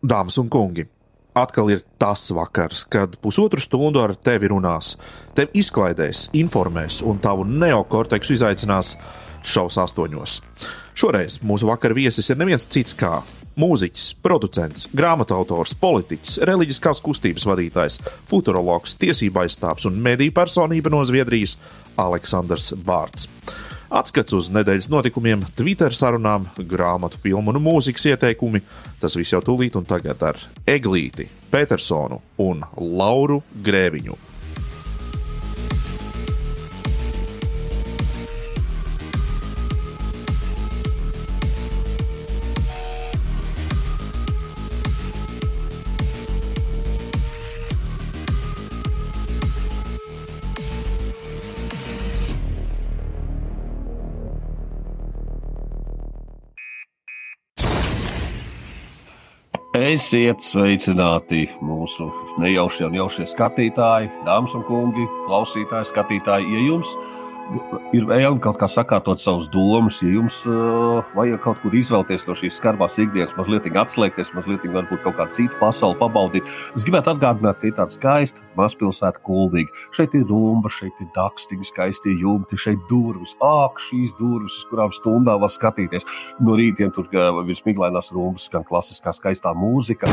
Dāmas un kungi, atkal ir tas vakars, kad pusotru stundu ar tevi runās, tevi izklaidēs, informēs un tavu neokorteksu izaicinās šaus astoņos. Šoreiz mūsu vakara viesis ir neviens cits kā mūziķis, producents, grāmatu autors, politiķis, reliģiskās kustības vadītājs, futurologs, tiesība aizstāvs un mediju personība no Zviedrijas Aleksandrs Bārts. Atskats uz nedēļas notikumiem, Twitter sarunām, grāmatu, filmu un mūzikas ieteikumi. Tas viss jau tūlīt un tagad ar Eglīti, Petersonu un Lauru Grēviņu. Esiet sveicināti mūsu nejaušie un jaušie skatītāji, dāmas un kungi, klausītāji, skatītāji. Ja jums ir ir vēlme kaut kā sakārtot savus domas, ja jums uh, vajag kaut kur izvēlēties no šīs skarbās ikdienas, mazliet atslēgties, mazliet varbūt kaut kādu citu pasauli pabaudīt. Es gribētu atgādināt, ka ir tāda skaista mazpilsēta, kuldīga. Šeit ir rumba, šeit ir dakstīgi, skaisti jumti, šeit durvis, ak, šīs durvis, uz kurām stundā var skatīties. No rītiem tur vismiglainās rumbas, skan klasiskā skaistā mūzika.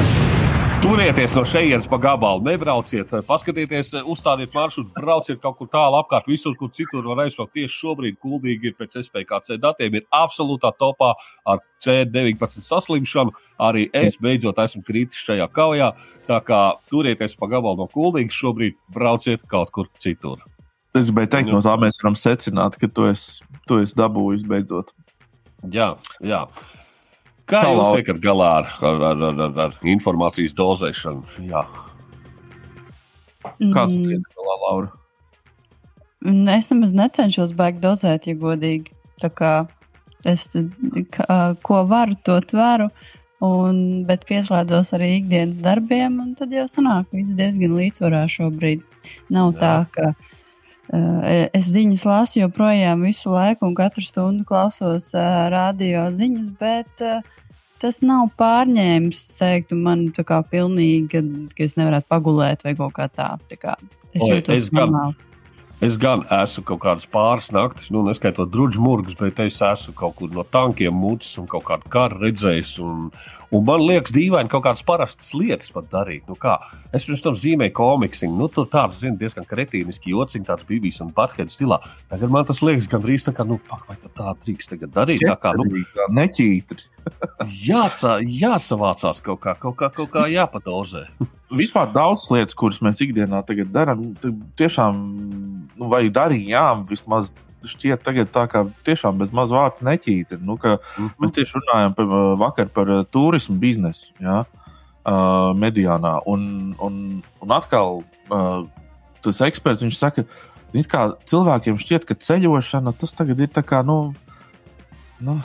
Turieties no šejienes pa gabalu, nebrauciet, paskatieties, uzstādiet maršrutu, brauciet kaut kur tālu apkārt, visur, kur citur var aizbraukt. Tieši šobrīd kuldīgi ir pēc SPKC datiem, ir absolūtā topā ar C19 saslimšanu. Arī es beidzot esmu kritis šajā kaujā. Tā kā turieties pa gabalu no kuldīgas, šobrīd brauciet kaut kur citur. Es gribēju teikt, no tā mēs varam secināt, ka tu esi, tu esi dabūjis beidzot. Jā, jā. Kā Tā jūs tiekat galā ar, ar, ar, ar, ar, ar informācijas dozēšanu? Jā. Kā tu tiek galā, Laura? Mm, es nemaz necenšos baigt dozēt, ja godīgi. Tā kā es kā, ko varu, to tveru. Un, bet pieslēdzos arī ikdienas darbiem, un tad jau sanāk, ka viss diezgan līdzsvarā šobrīd. Nav Jā. tā, ka es ziņas lasu joprojām visu laiku, un katru stundu klausos uh, radio ziņas, bet uh, tas nav pārņēmis, teiktu, man tā kā pilnīgi, ka, ka es nevarētu pagulēt vai kaut kā tā. tā kā es Oi, jūtos normāli. Es gan esmu kaut kādas pāris naktis, nu, neskaitot drudžu murgus, bet es esmu kaut kur no tankiem mucis un kaut kādu karu redzējis. Un, un man liekas, dīvaini kaut kādas parastas lietas pat darīt. Nu, kā? es pirms tam zīmēju komiksu, nu, tur tāds zinu, diezgan kretīniski jociņš, tāds bijis un patkēde stilā. Tagad man tas liekas gandrīz tā kā, nu, pak, vai tā, tā drīkst tagad darīt? Tā kā, nu, neķītri. jāsa, jāsavācās kaut kā, kaut kā, kaut kā jāpadozē vispār daudz lietas, kuras mēs ikdienā darām, tiešām, nu, vai darījām, vismaz šķiet, tagad tā kā tiešām bez maz vārds neķīta. Nu, mm -hmm. Mēs tieši runājam par, vakar par uh, turismu biznesu. Ja? Uh, mediānā. Un, un, un atkal uh, tas eksperts viņš saka, ka cilvēkiem šķiet, ka ceļošana tas tagad ir tā kā. Nu, nu.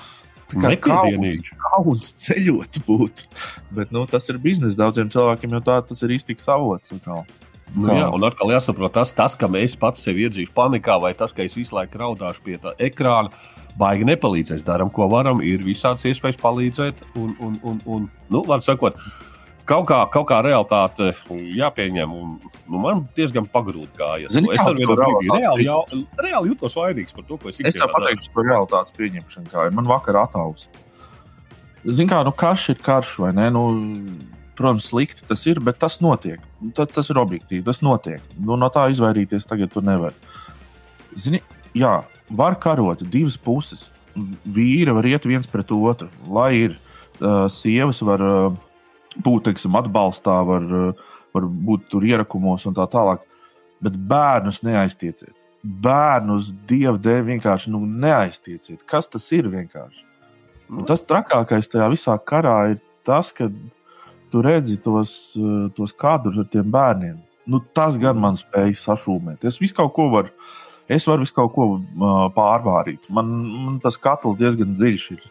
Kauns ceļot būt. Bet nu, tas ir biznesa daudziem cilvēkiem, jo tā tas ir iztiks avots. Nu, jā, un atkal jāsaprot, tas, tas, ka mēs pats sevi iedzīsim panikā, vai tas, ka es visu laiku raudāšu pie tā ekrāna, baigi nepalīdzēs. Darām, ko varam, ir visādas iespējas palīdzēt. Un, un, un, un nu, var sakot, kaut kā, kaut kā realitāte jāpieņem. Un, nu, man diezgan pagrūti gājas. Zini, es arī reāli, jau, reāli jūtos vainīgs par to, ko es izdarīju. Es tev pateikšu par realitātes pieņemšanu, kā ir. Man vakar ataus. Zini, kā nu, karš ir karš, vai ne? Nu, protams, slikti tas ir, bet tas notiek. Tas, tas ir objektīvi, tas notiek. Nu, no tā izvairīties tagad tu nevari. Zini, jā, var karot divas puses. Vīri var iet viens pret otru, lai ir uh, sievas, var uh, būt teiksim, atbalstā, var, var būt tur ierakumos un tā tālāk. Bet bērnus neaiztieciet. Bērnus dievu dēļ vienkārši nu, neaiztieciet. Kas tas ir vienkārši? Un tas trakākais tajā visā karā ir tas, ka tu redzi tos, tos kadrus ar tiem bērniem. Nu, tas gan man spēja sašūmēt. Es visu kaut ko varu, es varu visu kaut ko uh, pārvārīt. Man, man tas katls diezgan dziļš ir.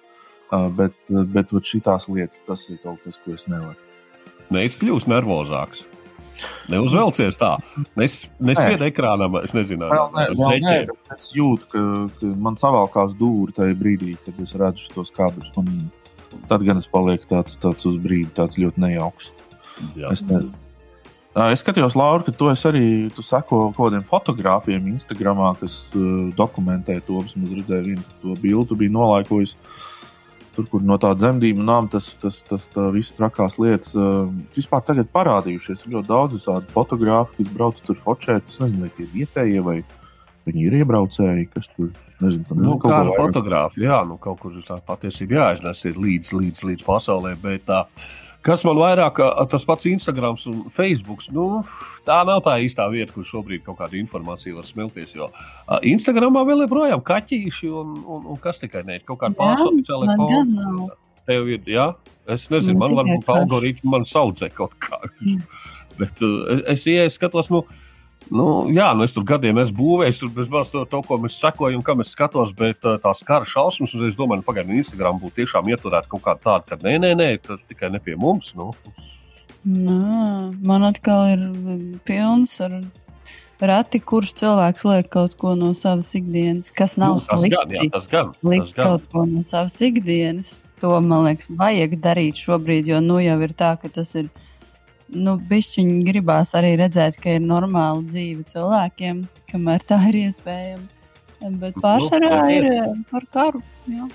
Uh, bet, bet šīs lietas, tas ir kaut kas, ko es nevaru. Kļūstu nervozāks. Neuzvelcies tā. Es nesviedu ekrānam, es nezinu, kāda ir. Es jūtu, ka, ka man savalkās dūri tajā brīdī, kad es redzu tos kadrus. Man, tad gan es palieku tāds, tāds uz brīdi, tāds ļoti nejauks. Jā. Es, ne... Es skatījos, Laura, ka tu arī tu seko kaut kādiem fotogrāfiem Instagram, kas uh, dokumentē to. Es redzēju, vienu to bildi bija nolaikojusi. Tur, kur no tā dzemdību nama tas, tas, tas, tas viss trakās lietas uh, vispār tagad parādījušies. Ir ļoti daudz tādu fotografu, kas brauc tur focēt. Es nezinu, vai tie ir vietējie vai viņi ir iebraucēji, kas tur nezinu, tam Nu, ir kaut kā ar vairāk. fotogrāfiju, jā, nu, kaut kur tā patiesībā jāiznes ir līdz, līdz, līdz pasaulē. Bet, tā, kas man vairāk, tas pats Instagram un Facebook, nu, tā nav tā īstā vieta, kur šobrīd kaut kāda informācija var smelties. Jo Instagramā vēl joprojām kaķīši un, un, un kas tikai ne, kaut kāda man gan nav. Tev ir, jā, es nezinu, Man man tikai varbūt algoritmi man saudzē kaut kā. Mm. Bet uh, es, es ieeju, skatos, nu, nu, jā, nu, es tur gadiem esmu būvējis, tur bezmaz to, to, ko mēs sekojam, kam es skatos, bet uh, tās kara šausmas, un es domāju, nu, pagaidām, Instagram būtu tiešām ieturēta kaut kā tāda, ka nē, nē, nē, tas tikai ne pie mums. Nu. Nā, man atkal ir pilns ar reti, kurš cilvēks liek kaut ko no savas ikdienas, kas nav Nu, tas gan, jā, slikti. tas gan. Tas Likt gan. kaut ko no savas ikdienas. To man liekas, vajag darīt šobrīd, jo nu jau ir tā, ka tas ir. Nu, Bišķiņi gribās arī redzēt, ka ir normāla dzīve cilvēkiem, kamēr tā ir iespējama. Bet Nu, pārsvarā redziet. ir eh, par karu. Jā.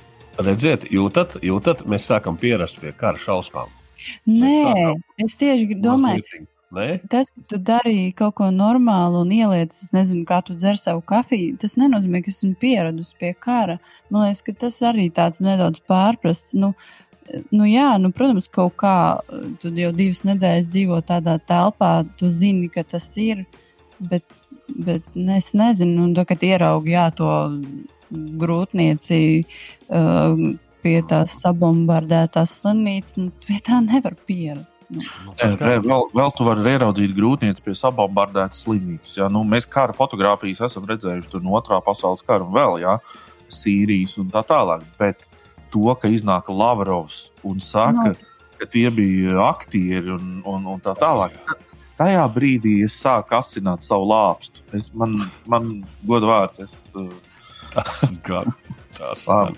Redziet, jūtat, jūtat, mēs sākam pierast pie kara šausmām. Nē, sākam es tieši domāju, Mazlietiņ. Nē, Tas, ka tu darīji kaut ko normālu un ieliec, es nezinu, kā tu dzer savu kafiju, tas nenozīmē, ka esmu pieradusi pie kara. Man liekas, ka tas arī tāds nedaudz pārprasts. Nu, nu jā, nu, protams, kaut kā tu jau divas nedēļas dzīvo tādā telpā, tu zini, ka tas ir. Bet, bet ne, es nezinu, un tā, kad ieraugi jā, to grūtnieci uh, pie tās sabombardētās slimnīcas, nu, pie tā nevar pierast. Nu. nu, Nē, gan. vēl, vēl tu vari ieraudzīt grūtniecības pie sabombardētas slimnīcas. Ja? Nu, mēs kara fotografijas esam redzējuši tur no otrā pasaules kara un vēl, ja? Sīrijas un tā tālāk. Bet to, ka iznāk Lavrovs un saka, Nu. ka tie bija aktieri un, un, un tā tālāk. ta- Tajā brīdī es sāku asināt savu lāpstu. Es, man, man godu vārds, es, uh, Tas gan. Tas gan.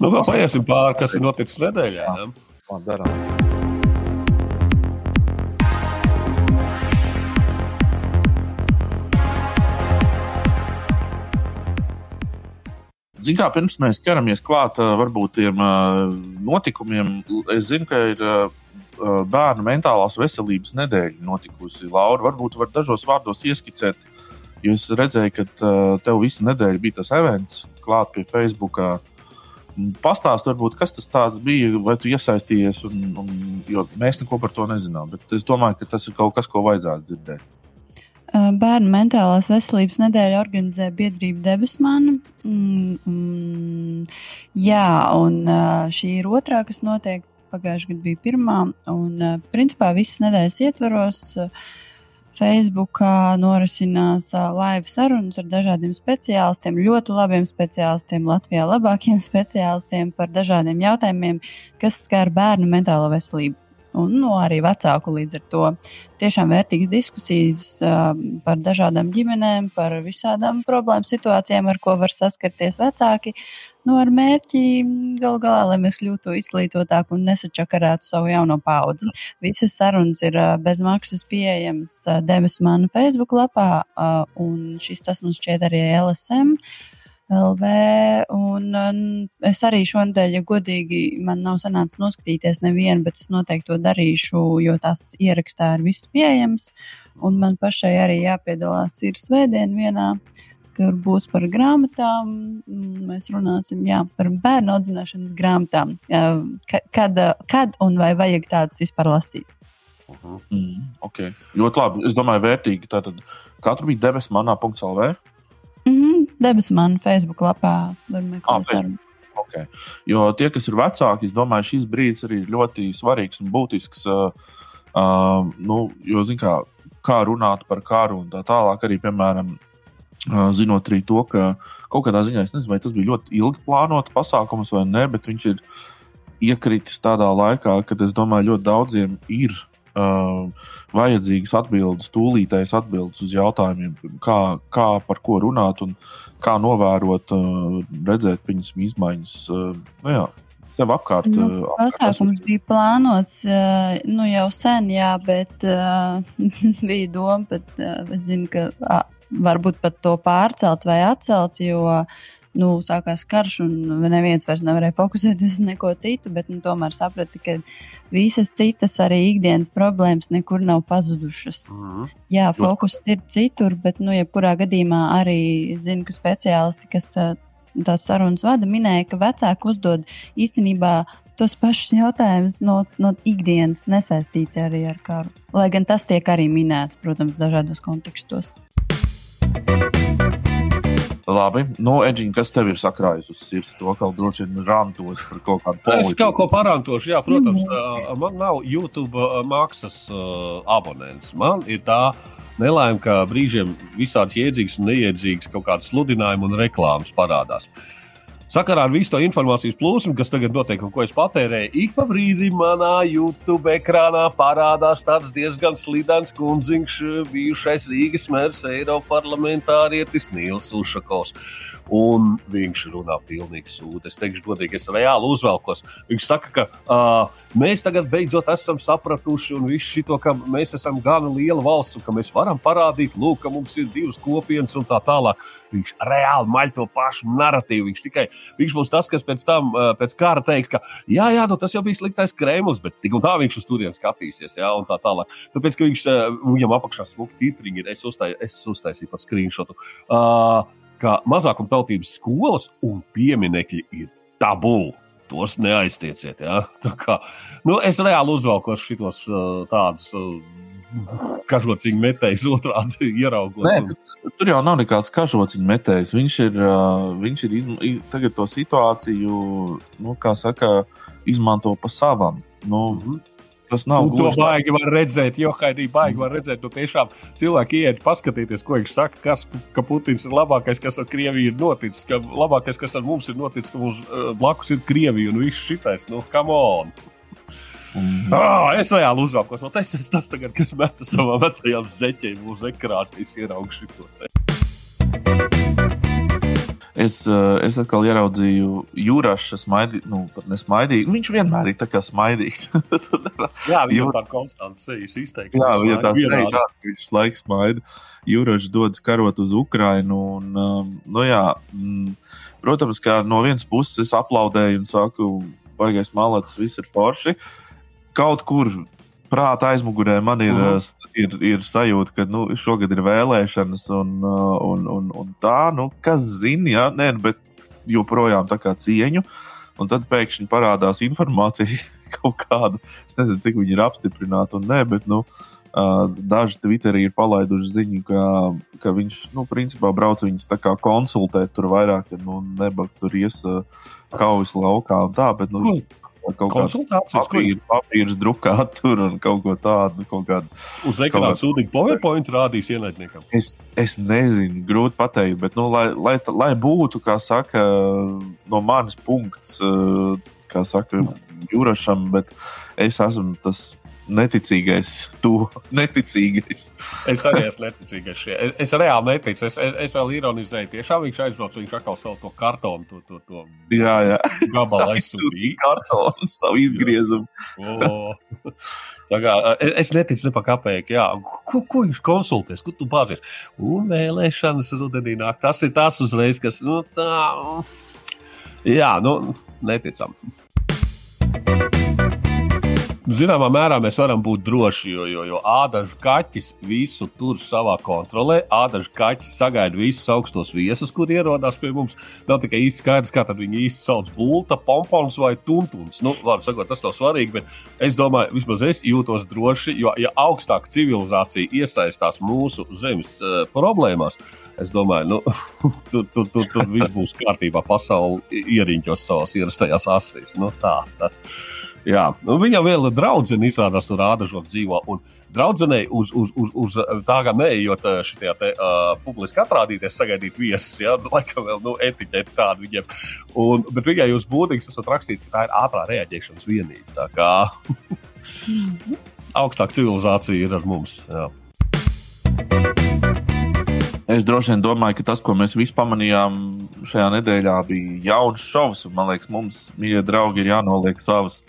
Nu, vēl paiesim pāri, kas ir noticis nedēļā. Ne? man darām. Ziniet, kā pirms mēs ķeramies klāt varbūt tiem notikumiem, es zinu, ka ir bērnu mentālās veselības nedēļa notikusi. Laura, varbūt var dažos vārdos ieskicēt, jo es redzēju, ka tev visu nedēļu bija tas events klāt pie Facebook. Pastāst, varbūt, kas tas bija, vai tu iesaistījies, un, un, jo mēs neko par to nezinām. Bet es domāju, ka tas ir kaut kas, ko vajadzētu dzirdēt. Uh, Bērnu mentālās veselības nedēļa organizē biedrība Debesmana. Mm, mm, jā, un uh, šī ir otrā, kas notiek. Pagājušajā gadā bija pirmā. Un, uh, principā visas nedēļas ietvaros Facebookā norisinās live sarunas ar dažādiem speciālistiem, ļoti labiem speciālistiem, Latvijā labākiem speciālistiem par dažādiem jautājumiem, kas skar bērnu mentālo veselību. Un nu, arī vecāku līdz ar to tiešām vērtīgas diskusijas uh, par dažādām ģimenēm, par visādām problēmu situācijām, ar ko var saskarties vecāki. Nu, ar mērķi galu galā, lai mēs kļūtu izglītotāki un nesačakarētu savu jauno paudzi. Visas sarunas ir uh, bez maksas pieejamas uh, Devis Manu Facebook lapā, uh, un šis tas mums šķiet arī LSM. LV, un, un es arī šonadēļ, ja godīgi, man nav sanācis noskatīties nevienu, bet es noteikti to darīšu, jo tās ierakstā ir viss pieejams. Un man pašai arī jāpiedalās ir svētdien vienā, kur būs par grāmatām. Mēs runāsim jā, par bērnu audzināšanas grāmatām. Ka- Kad, kad un vai vajag tādas vispār lasīt? Mhm. Mm, okay. Ļoti labi. Es domāju, vērtīgi. Tātad katru bija debesu manā.lv. Mm -hmm. Debesu man Facebook lapā var Ah, meklēt. Sarunu. Okay. Jo tie, kas ir vecāki, es domāju, šis brīdis arī ir ļoti svarīgs un būtisks. Uh, uh, nu, jo, zin, kā, kā runāt par karu un tā tālāk, arī, piemēram, uh, zinot arī to, ka kaut kādā ziņā, es nezinu, vai tas bija ļoti ilgi plānots pasākums vai nē, bet viņš ir iekritis tādā laikā, kad es domāju, ļoti daudziem ir. Uh, vajadzīgas atbildes, tūlītējas atbildes uz jautājumiem, kā, kā par ko runāt un kā novērot, uh, redzēt viņas izmaiņas uh, nu jā, tev apkārt? Nu, uh, apkārt pasākums esošie? bija plānots uh, nu, jau sen, jā, bet uh, bija doma, bet uh, es zinu, ka uh, varbūt pat to pārcelt vai atcelt, jo nu, sākās karš un neviens vairs nevarēja fokusēties uz neko citu, bet nu, tomēr saprata, ka visas citas arī ikdienas problēmas nekur nav pazudušas. Mhm. Jā, fokus ir citur, bet, nu, jebkurā gadījumā arī zinu, ka speciālisti, kas tās sarunas vada, minēja, ka vecāki uzdod īstenībā tos pašus jautājumus no, no ikdienas, nesaistīti arī ar karu. Lai gan tas tiek arī minēts, protams, dažādos kontekstos. Labi, nu, Edžiņ, kas tev ir sakrājis uz sirds? To kaut droši vien rantos par kaut kādu Es politiku. kaut ko parādošu, jā, protams, man nav YouTube uh, maksas uh, abonents. Man ir tā nelaime, ka brīžiem visādas jēdzīgas un neiedzīgas kaut kādas sludinājumi un reklāmas parādās. Sakarā ar visu to informācijas plūsmu, kas tagad notiek un ko es patērēju, ik pa brīdim manā YouTube ekrānā parādās tāds diezgan slidens kundziņš, bijušais Rīgas mērs, Eiroparlamentārietis Nils Ušakovs. Un viņš runā pilnīgi sūdi. Es teikšu, godīgi, es reāli uzvelkos. Viņš saka, ka uh, mēs tagad beidzot esam sapratuši, un viss šito, ka mēs esam gana liela valsts, un ka mēs varam parādīt, lūk, ka mums ir divas kopienas un tā tālāk. Viņš reāli maļ to pašu narratīvu. Viņš tikai viņš būs tas, kas pēc tam, pēc kara teiks, ka jā, jā, nu, tas jau bija sliktais Kremlis, bet tik un tā viņš uz turieni skatīsies, jā, un tā tālāk. Tāpēc, ka viņš, viņam apakšā smuki titriņi ir, es, uztai, es uztaisīju pat screenshotu. Uh, ka mazākumtautības skolas un pieminekļi ir tabū. Tos neaiztieciet. Ja? Kā, nu, es reāli uzvelku uh, tādus kažociņu metējus otrādi ieraugot. Nē, un- Tur jau nav nekāds kažociņu metējs. Viņš ir, viņš ir izm tagad to situāciju, nu, kā saka, izmanto pa savam. Nu, Mhm. tas nav Un to gluži tā. baigi var redzēt, jo Haidī baigi var redzēt, nu tiešām cilvēki iet paskatīties, ko viņš saka, kas, ka Putins ir labākais, kas ar Krieviju ir noticis, ka labākais, kas ar mums ir noticis, ka mums blakus ir Krievija un viss šitais, nu, come on! Mhm. Ah, es reāli uzvelkos, un tas ir tas, tagad, kas meta savā vecajā zeķē uz ekrāna, es ieraugu šito. te. Es, uh, es atkal ieraudzīju Juraša smaidīju, nu, pat nesmaidīju. Viņš vienmēr ir tā kā smaidīgs. Jā, viņam tā konstanta sejas izteiksme. Jā, viņa tā seja, tā, ka viņš laiks smaida. Jurašs dodas karot uz Ukrajinu. Un, um, nu, jā, mm, protams, ka no vienas puses es aplaudēju un saku, baigais malāts, viss ir forši. Kaut kur prāta aizmugurē man ir, uh, ir, ir sajūta, ka nu, šogad ir vēlēšanas un, uh, un, un, un tā, nu, kas zina, jā, nē, bet joprojām tā kā cieņu. Un tad pēkšņi parādās informācija kaut kāda. Es nezinu, cik viņi ir apstiprināti un nē, bet nu, uh, daži Twitterī ir palaiduši ziņu, ka, ka viņš, nu, principā brauc viņus konsultēt tur vairāk, ka, nu, nebak tur ies uh, kaujas laukā un tā, bet, nu, kaut Konsultācijas, ko ir papīrs, drukāt tur un kaut ko tādu, kaut kādu. uz ekrāna Kaut- sūdīgi PowerPoint rādīs ienaidniekam. Es, es nezinu, grūti pateikt, bet, nu, lai, lai, lai būtu, kā saka, no manis punkts, uh, kā saka, Jurašam, bet es esmu tas neticīgais, to neticīgais. Es arī esmu neticīgais. šie. Es, es reāli neticu. Es, es, es vēl ironizēju. Tiešām viņš aizbrauc, viņš atkal savu to kartonu, to, to, to Jā, jā. gabalu Aizsūtīja kartonu, savu izgriezumu. O. Tā kā, es, es neticu ne pa. Jā. Ko, ko viņš konsultēs? Kur tu bāzies? Un vēlēšanas rudenī nāk. Tas ir tas uzreiz, kas. Nu, tā, jā, nu, neticam. Zināmā mērā mēs varam būt droši, jo, jo, jo ādažu kaķis visu tur savā kontrolē. Ādažu kaķis sagaida visus augstos viesus, kur ierodas pie mums. Nav tikai īsti skaidrs, kā viņi īsti sauc bulta, pompons vai tuntuns. Nu, sakot, tas nav svarīgi, bet es domāju, vismaz es jūtos droši, jo, ja augstāka civilizācija iesaistās mūsu zemes uh, problēmās, es domāju, nu, tur, tur, tur, tur viss būs kārtībā. Pasaule ieriņķos savās ierastajās asīs. Nu, tā, tas. Jā, nu, viņam ir draudzene, izrādās, tur rādažot dzīvo. Un draudzenei uz, uz, uz, uz tā kā neejot šajā te, uh, publiski atrādīties, sagaidīt viesus, jā, nu, laikam vēl nu, etiķeti tādu viņiem. Un, bet viņai uz būtības esat rakstīts, ka tā ir ātrā reaģēšanas vienība. Tā kā augstāka civilizācija ir ar mums. Jā. Es droši vien domāju, ka tas, ko mēs visi pamanījām, šajā nedēļā bija jauns šovs. Man liekas, mums, mīļie draugi, ir jānoliek savas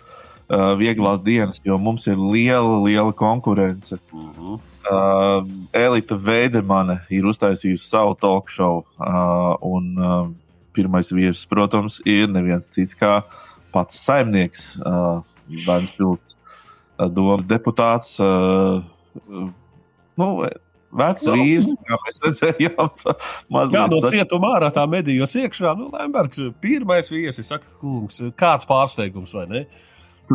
uh, vieglās dienas, jo mums ir liela, liela konkurence. Uh -huh. uh, Elita Veidemane ir uztaisījusi savu talk show. Uh, un uh, pirmais viesis, protams, ir neviens cits kā pats saimnieks, uh, Vēnspils uh, domas deputāts. Uh, uh, nu, Vecs no. vīrs, kā mēs redzējām, Jā, no cietuma ārā tā medījos iekšā. Nu, Lembergs, pirmais viesis, saka, kungs, kāds pārsteigums vai ne?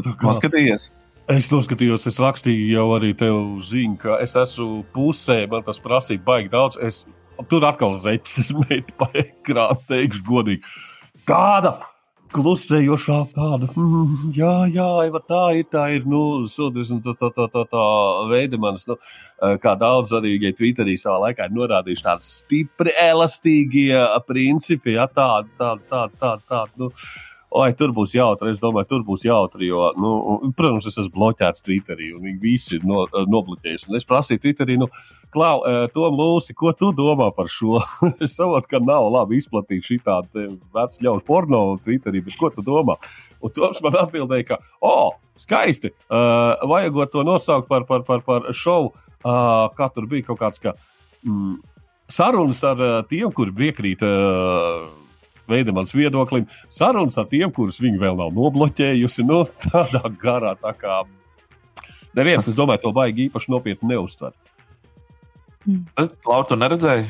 Tu kā... skatījies? Es noskatījos, es rakstīju jau arī tev ziņu, ka es esmu pusē, man tas prasīja baigi daudz. Es tur atkal zeķis metu pa ekrānu, teikšu godīgi. Tāda klusējošā tāda, mm, jā, jā, Eva, tā ir, tā ir, nu, sudrs un tā, tā, tā, tā, tā veida manas, nu, kā daudz arī, ja Twitterī savā laikā ir norādījuši tādi stipri elastīgie principi, jā, tādi, tādi, tādi, tādi, tādi, nu, Oi, tur būs jautri. Es domāju, tur būs jautri. Jo, nu, protams, es esmu bloķēts Twitterī, un viņi visi ir no, nobloķējuši. Es prasīju Twitterī, nu, Klau, Tom Lūsi, ko tu domā par šo? es saprotu, ka nav labi izplatīt šī tāda veca ļaužu porno Twitterī, bet ko tu domā? Un Toms man atbildēja, ka, o, oh, skaisti, uh, vajagot to nosaukt par, par, par, par šovu, uh, kā tur bija kaut kāds, ka mm, sarunas ar uh, tiem, kuri piekrīt. Uh, Veidemans viedoklim, sarunas ar tiem, kurus viņi vēl nav nobloķējusi. Nu, tādā garā, tā kā neviens, es domāju, to baigi īpaši nopietni neuztver. Mm. Lautu neredzēju?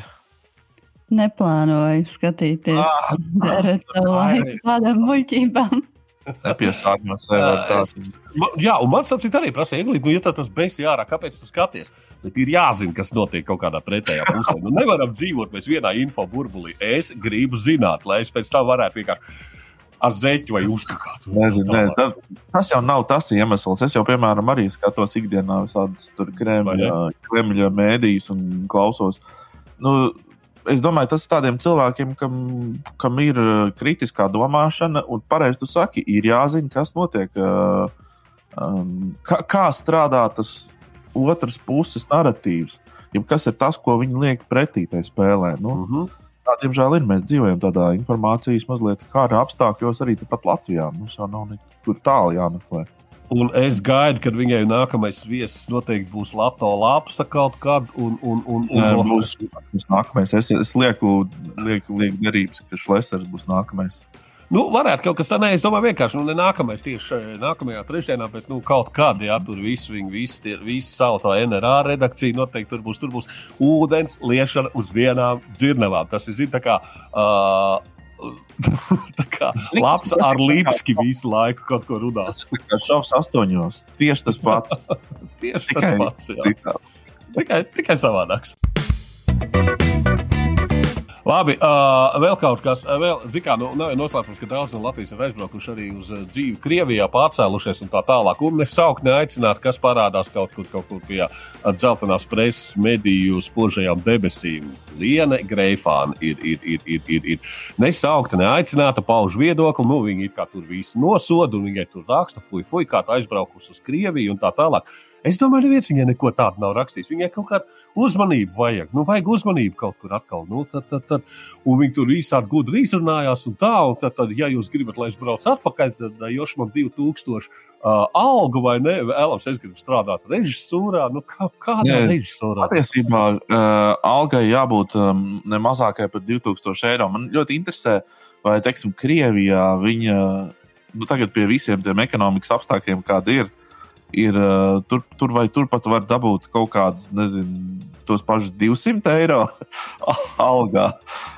Neplānoju skatīties, ah, savu laiku tādām muļķībām. Nepiesākums nevar tāds. Jā, un man sapcīt arī prasīja, Eglīt, nu, ja tā tas besi ārā, kāpēc tu skaties? Bet ir jāzina, kas notiek kaut kādā pretējā pusē. Nu, nevaram dzīvot mēs vienā info burbulī. Es gribu zināt, lai es pēc tam varētu vienkārši ar zeķi vai uzkakāt. Nezinu, ne, tā, tas jau nav tas iemesls. Es jau, piemēram, arī skatos ikdienā visādus Kremļa, Kremļa mēdījus un klausos. Nu, es domāju, tas ir tādiem cilvēkiem, kam, kam ir uh, kritiskā domāšana, un pareizi tu saki, ir jāzina, kas notiek. Uh, um, kā, kā strādā tas otrs puses narratīvs, ja kas ir tas, ko viņi liek pretī tai spēlē. Nu, mhm. -huh. Tā, diemžēl, ir. Mēs dzīvojam tādā informācijas mazliet kara apstākļos, arī tepat Latvijā. Mums jau nav nekur tālu jāmeklē. Un es gaidu, kad viņai nākamais viesis noteikti būs Latvijas lāpsa kaut kad. Un, un, un, un Nē, būs, būs nākamais. Es, es lieku, lieku, lieku derības, ka Šlesers būs nākamais. Nu, varētu kaut kas tāds, es domāju, vienkārši nu, ne nākamais, tieši nākamajā trešdienā, bet nu, kaut kādā, ja tur viss, viņi visi, visi savu tā NRA redakciju, noteikti tur būs, tur būs ūdens liešana uz vienām dzirnavām. Tas ir, zin, tā kā. Uh, kā labs ar Lipski visu laiku kaut ko runās. Tas ir šovs astoņos. Tieši tas pats. Tieši tikai, tas pats. Jā. Tikai, tikai savādāks. Labi, uh, vēl kaut kas, uh, vēl, zikā, nu, nav noslēpums, ka daudz no Latvijas ir aizbraukuši arī uz uh, dzīvi Krievijā, pārcēlušies un tā tālāk. Un nesaukt, neaicināt, kas parādās kaut kur, kaut kur pie dzeltenās preses mediju spožajām debesīm. Liena Greifāna ir, ir, ir, ir, ir, ir nesaukta, neaicināta, pauž viedokli. Nu, viņi it kā tur visi nosoda un viņai tur raksta, fuj, fuj, kā tā aizbraukusi uz Krieviju un tā tālāk. Es domāju, neviens viņai neko tādu nav rakstījis. Viņai kaut kāda uzmanība vajag. Nu, vajag uzmanību kaut kur atkal. Nu, tad, tad, tad. Un viņi tur visādi gudri izrunājās. Un tā, un tad, tad, ja jūs gribat, lai es braucu atpakaļ, tad joši man 2000 uh, algu vai ne? Vēlams, es gribu strādāt režisūrā. Nu, kā, kādā Nē, režisūrā? Patiesībā uh, algai jābūt um, ne mazākai par 2000 eiro. Man ļoti interesē, vai, teiksim, Krievijā viņa nu, tagad pie visiem tiem ekonomikas apstākļiem, kādi ir ir uh, tur, tur vai turpat var dabūt kaut kādus, nezinu, tos pašus 200 eiro algā.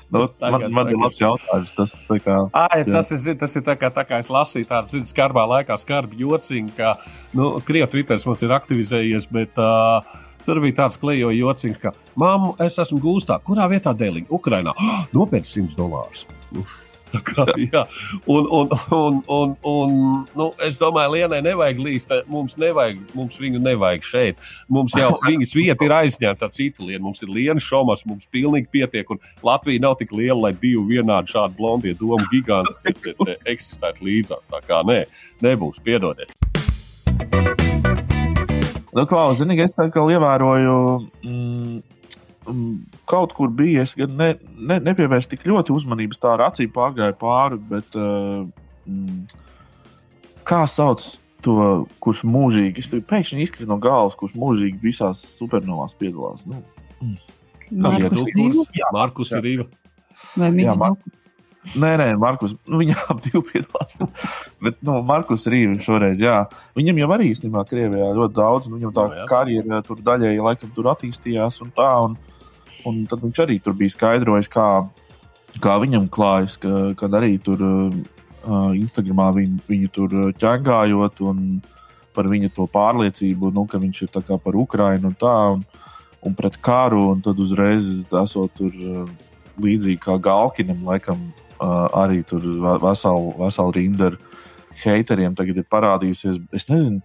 Nu, tagad, man, man ir labs jautājums. Tas, kā, Ai, tas ir, tas ir tā, kā, tā kā es lasīju tādu skarbā laikā, skarbi jociņu, ka nu, Krievijas Twitter mums ir aktivizējies. Bet, uh, Tur bija tāds klejo jociņš, ka, māmu, es esmu gūstā. Kurā vietā dēliņa? Ukrainā. Oh, Nopietni 100 dolārus. Kā, jā. un, un, un, un, un nu, es domāju, Lienai nevajag līst. Mums, nevajag, mums viņu nevajag šeit. Mums jau viņas vieta ir aizņemta ar citu lienu. Mums ir Liena šomas, mums pilnīgi pietiek. Un Latvija nav tik liela, lai divi vienādi šādi blondie domu giganti eksistētu līdzās. Tā kā nē, nebūs. Piedodiet. Nu, Klaus, zini, es atkal ievēroju. Mm, mm kaut kur bija. Es gan ne, ne, nepievērstu tik ļoti uzmanības, tā ar acīm pārgāja pāri. Bet, uh, kā sauc to, kurš mūžīgi, es pēkšņi izkrītu no galvas, kurš mūžīgi visās supernovās piedalās? Nu, mm. Markus Markus Rīva. Vai Jā, Mikls Mar- Nē, nē, Markus. Nu, viņa divu piedalās. Bet, nu, Markus Rīva šoreiz, jā. Viņam jau arī īstenībā Krievijā ļoti daudz. un Viņam tā jā. karjera tur daļēji laikam tur attīstījās un tā. Un, un tad viņš arī tur bija skaidrojis, kā, kā viņam klājas, ka, kad arī tur uh, Instagramā viņu, viņu tur uh, ķēngājot un par viņa to pārliecību, nu, ka viņš ir par Ukrainu un tā. Un, un pret karu, un tad uzreiz esot tur uh, līdzīgi kā Galkinam, laikam, uh, arī tur vesela vesel rinda ar haiteriem tagad ir parādījusies. Es nezinu,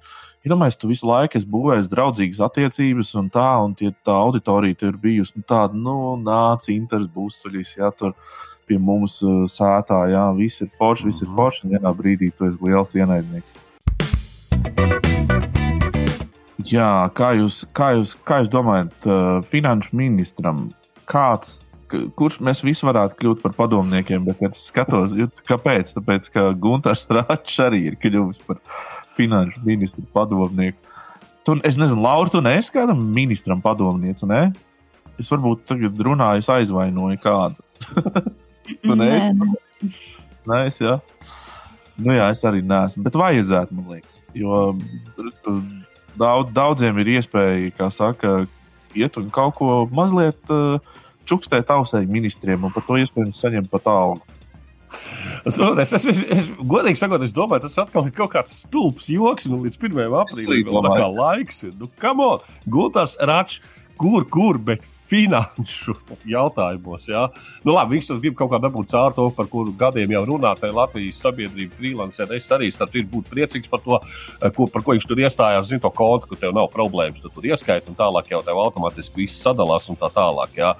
iedomājieties, tu visu laiku esi būvējis draudzīgas attiecības, un tā, un tie, tā auditorija tur ir bijusi nu, tāda, nu, nāc, inters būs ja tur pie mums uh, sētā, jā, viss ir forši, viss ir forši, un vienā brīdī tu esi liels ienaidnieks. Jā, kā jūs, kā jūs, kā jūs domājat, uh, finanšu ministram, kāds, kurš mēs visi varētu kļūt par padomniekiem, bet es skatos, kāpēc? Tāpēc, ka Gunārs Rāčs arī ir kļuvis par finanšu ministru padomnieku. Tu, es nezinu, Laura, tu neesi kādam ministram padomniece, ne? Es varbūt tagad runāju, es aizvainoju kādu. tu neesi? Nē, Nē, es, jā. Nu, jā, es arī neesmu. Bet vajadzētu, man liekas. Jo uh, daudz, daudziem ir iespēja, kā saka, iet un kaut ko mazliet uh, čukstēt ausē ministriem, un par to iespējams saņemt pat algu. Es, es, es, es, es godīgi sakot, es domāju, tas atkal ir kaut kāds stulbs joks. Nu, līdz 1. aprīlim vēl tā kā laiks ir. Nu, kam on, gūtās račs, kur, kur, bet finanšu jautājumos. Jā. Nu, labi, viņš tas grib kaut kā dabūt caur to, par kuru gadiem jau runā. Tā ir Latvijas sabiedrība, freelancer. Es arī citu būtu priecīgs par to, eh, ko, par ko viņš tur iestājās. Zinu, to kontu, ka tev nav problēmas, tu tur ieskaiti un tālāk jau tev automātiski viss sadalās un tā tālāk. Jā.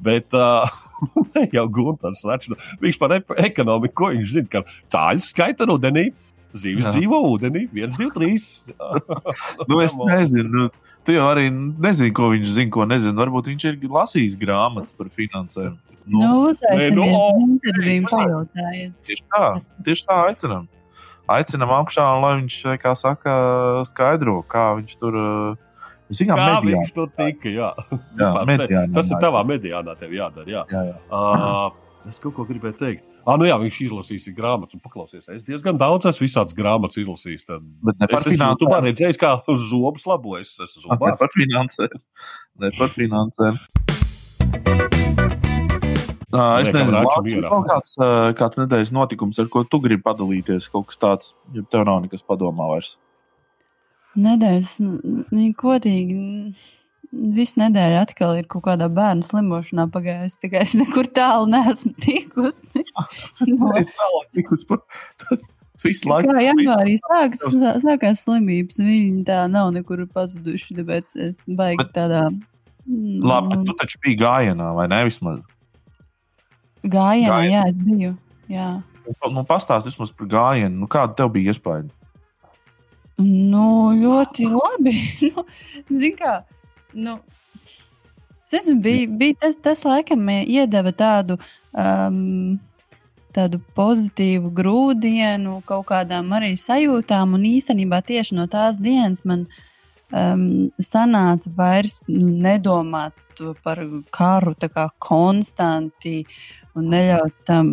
Bet uh, jau Gunārs Račs, viņš par ekonomiku, ko viņš zina, ka cāļus skaita rudenī. Zīves Jā. dzīvo ūdenī, 1, 2, 3. Nu, es nezinu, nu, tu jau arī nezini, ko viņš zina, ko nezinu. Varbūt viņš ir lasījis grāmatas par finansēm. nu, Nē, uzaiciniet nu, o, uz interviju, pajautājiet. Tieši tā, tieši tā aicinām. Aicinām augšā, un lai viņš, kā saka, skaidro, kā viņš tur. Zinām, Kā medijā. viņš tur tika? Jā, Jā, mediānā tas ir tavā mediānā, tev jādara. Jā. Jā, jā. Uh, es kaut ko gribēju teikt. Ah, nu jā, viņš izlasīs grāmatu un paklausīs. Es diezgan daudz esmu visādas grāmatas izlasījis. Tad Bet ne par finansēm. YouTube redzējis, kā uz zobus labojas. Es esmu Ne zobās. par finansēm. Ne par finansēm. Uh, es Liekam, nezinu, kāds, uh, kāds nedēļas notikums, ar ko tu gribi padalīties. Kaut kas tāds, ja tev nav nekas padomā vairs. Nedēļas, godīgi, visu nedēļu atkal ir kaut kādā bērnu slimošanā pagājusi. Tikai es nekur tālu neesmu tikusi. No. Es tālāk tikus par visu laiku. Kā janvārī sākas, sākās slimības, viņi tā nav nekur pazuduši, tāpēc es baigi Bet- tādā. Labi, bet tu taču biji gājienā, vai ne? Vismaz. Gājienā, Gājienā. jā, es biju. Jā. Nu, pastāst vismaz par gājienu. Nu, kāda tev bija iespēja? Nu, ļoti labi. nu, Zini, kā. Nu, es nezinu, bija, bija tas, tas laikam iedeva tādu, um, tādu pozitīvu grūdienu, kaut kādām arī sajūtām. Un īstenībā tieši no tās dienas man um, sanāca vairs nu, nedomāt par karu kā konstanti un neļaut tam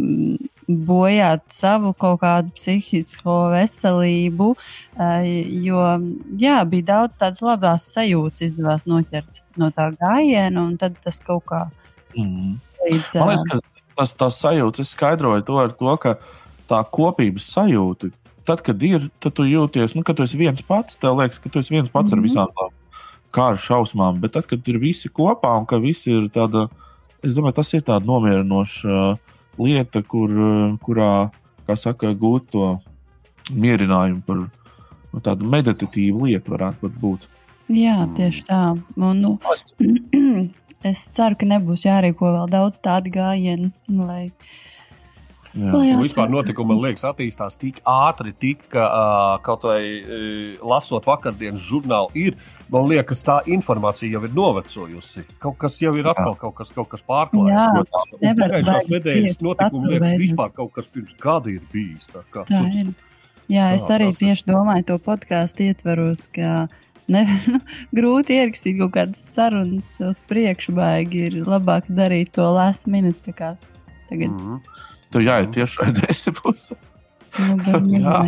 bojāt savu kaut kādu psihisko veselību. eh, Jo jā, bija daudz tādas labas sajūtas, izdevās noķert no tā gājiena, un tad tas kaut kā Mm. līdz Man liekas, ka tas, tas sajūta, es skaidroju to ar to, ka tā kopības sajūta, tad, kad ir, tad tu jūties, nu, ka tu esi viens pats, tev liekas, ka tu esi viens pats mm -hmm. ar Mhm. visām tām kāru šausmām, bet tad, kad ir visi kopā un ka visi ir tāda, es domāju, tas ir tāda nomierinoša uh, lieta, kur, uh, kurā, kā saka, gūt to mierinājumu par nu, tādu meditatīvu lietu varētu būt. Jā, tieši tā. Un, nu, es ceru, ka nebūs jārīko vēl daudz tādu gājienu. Lai Un vispār notikumi, man liekas, attīstās tik ātri, tik, ka uh, kaut vai uh, lasot vakardienas žurnālu, ir, man liekas, tā informācija jau ir novecojusi. Kaut kas jau ir atkal kaut kas, kaut kas Jā, pārklājies. nevar Pagājušās nedēļas notikumi, liekas, paturēt. vispār kaut kas pirms gada ir bijis. Tā, kā, Tā tur- ir. Jā, es Tā, arī tas ir. tieši domāju, to podkāstu ietvaros, ka ne, nu, grūti ierakstīt kaut kādas sarunas uz priekšu, baigi ir labāk darīt to last minute. Tagad, Mhm. Tev jāiet tieši šai pusē. nu, bet Jā.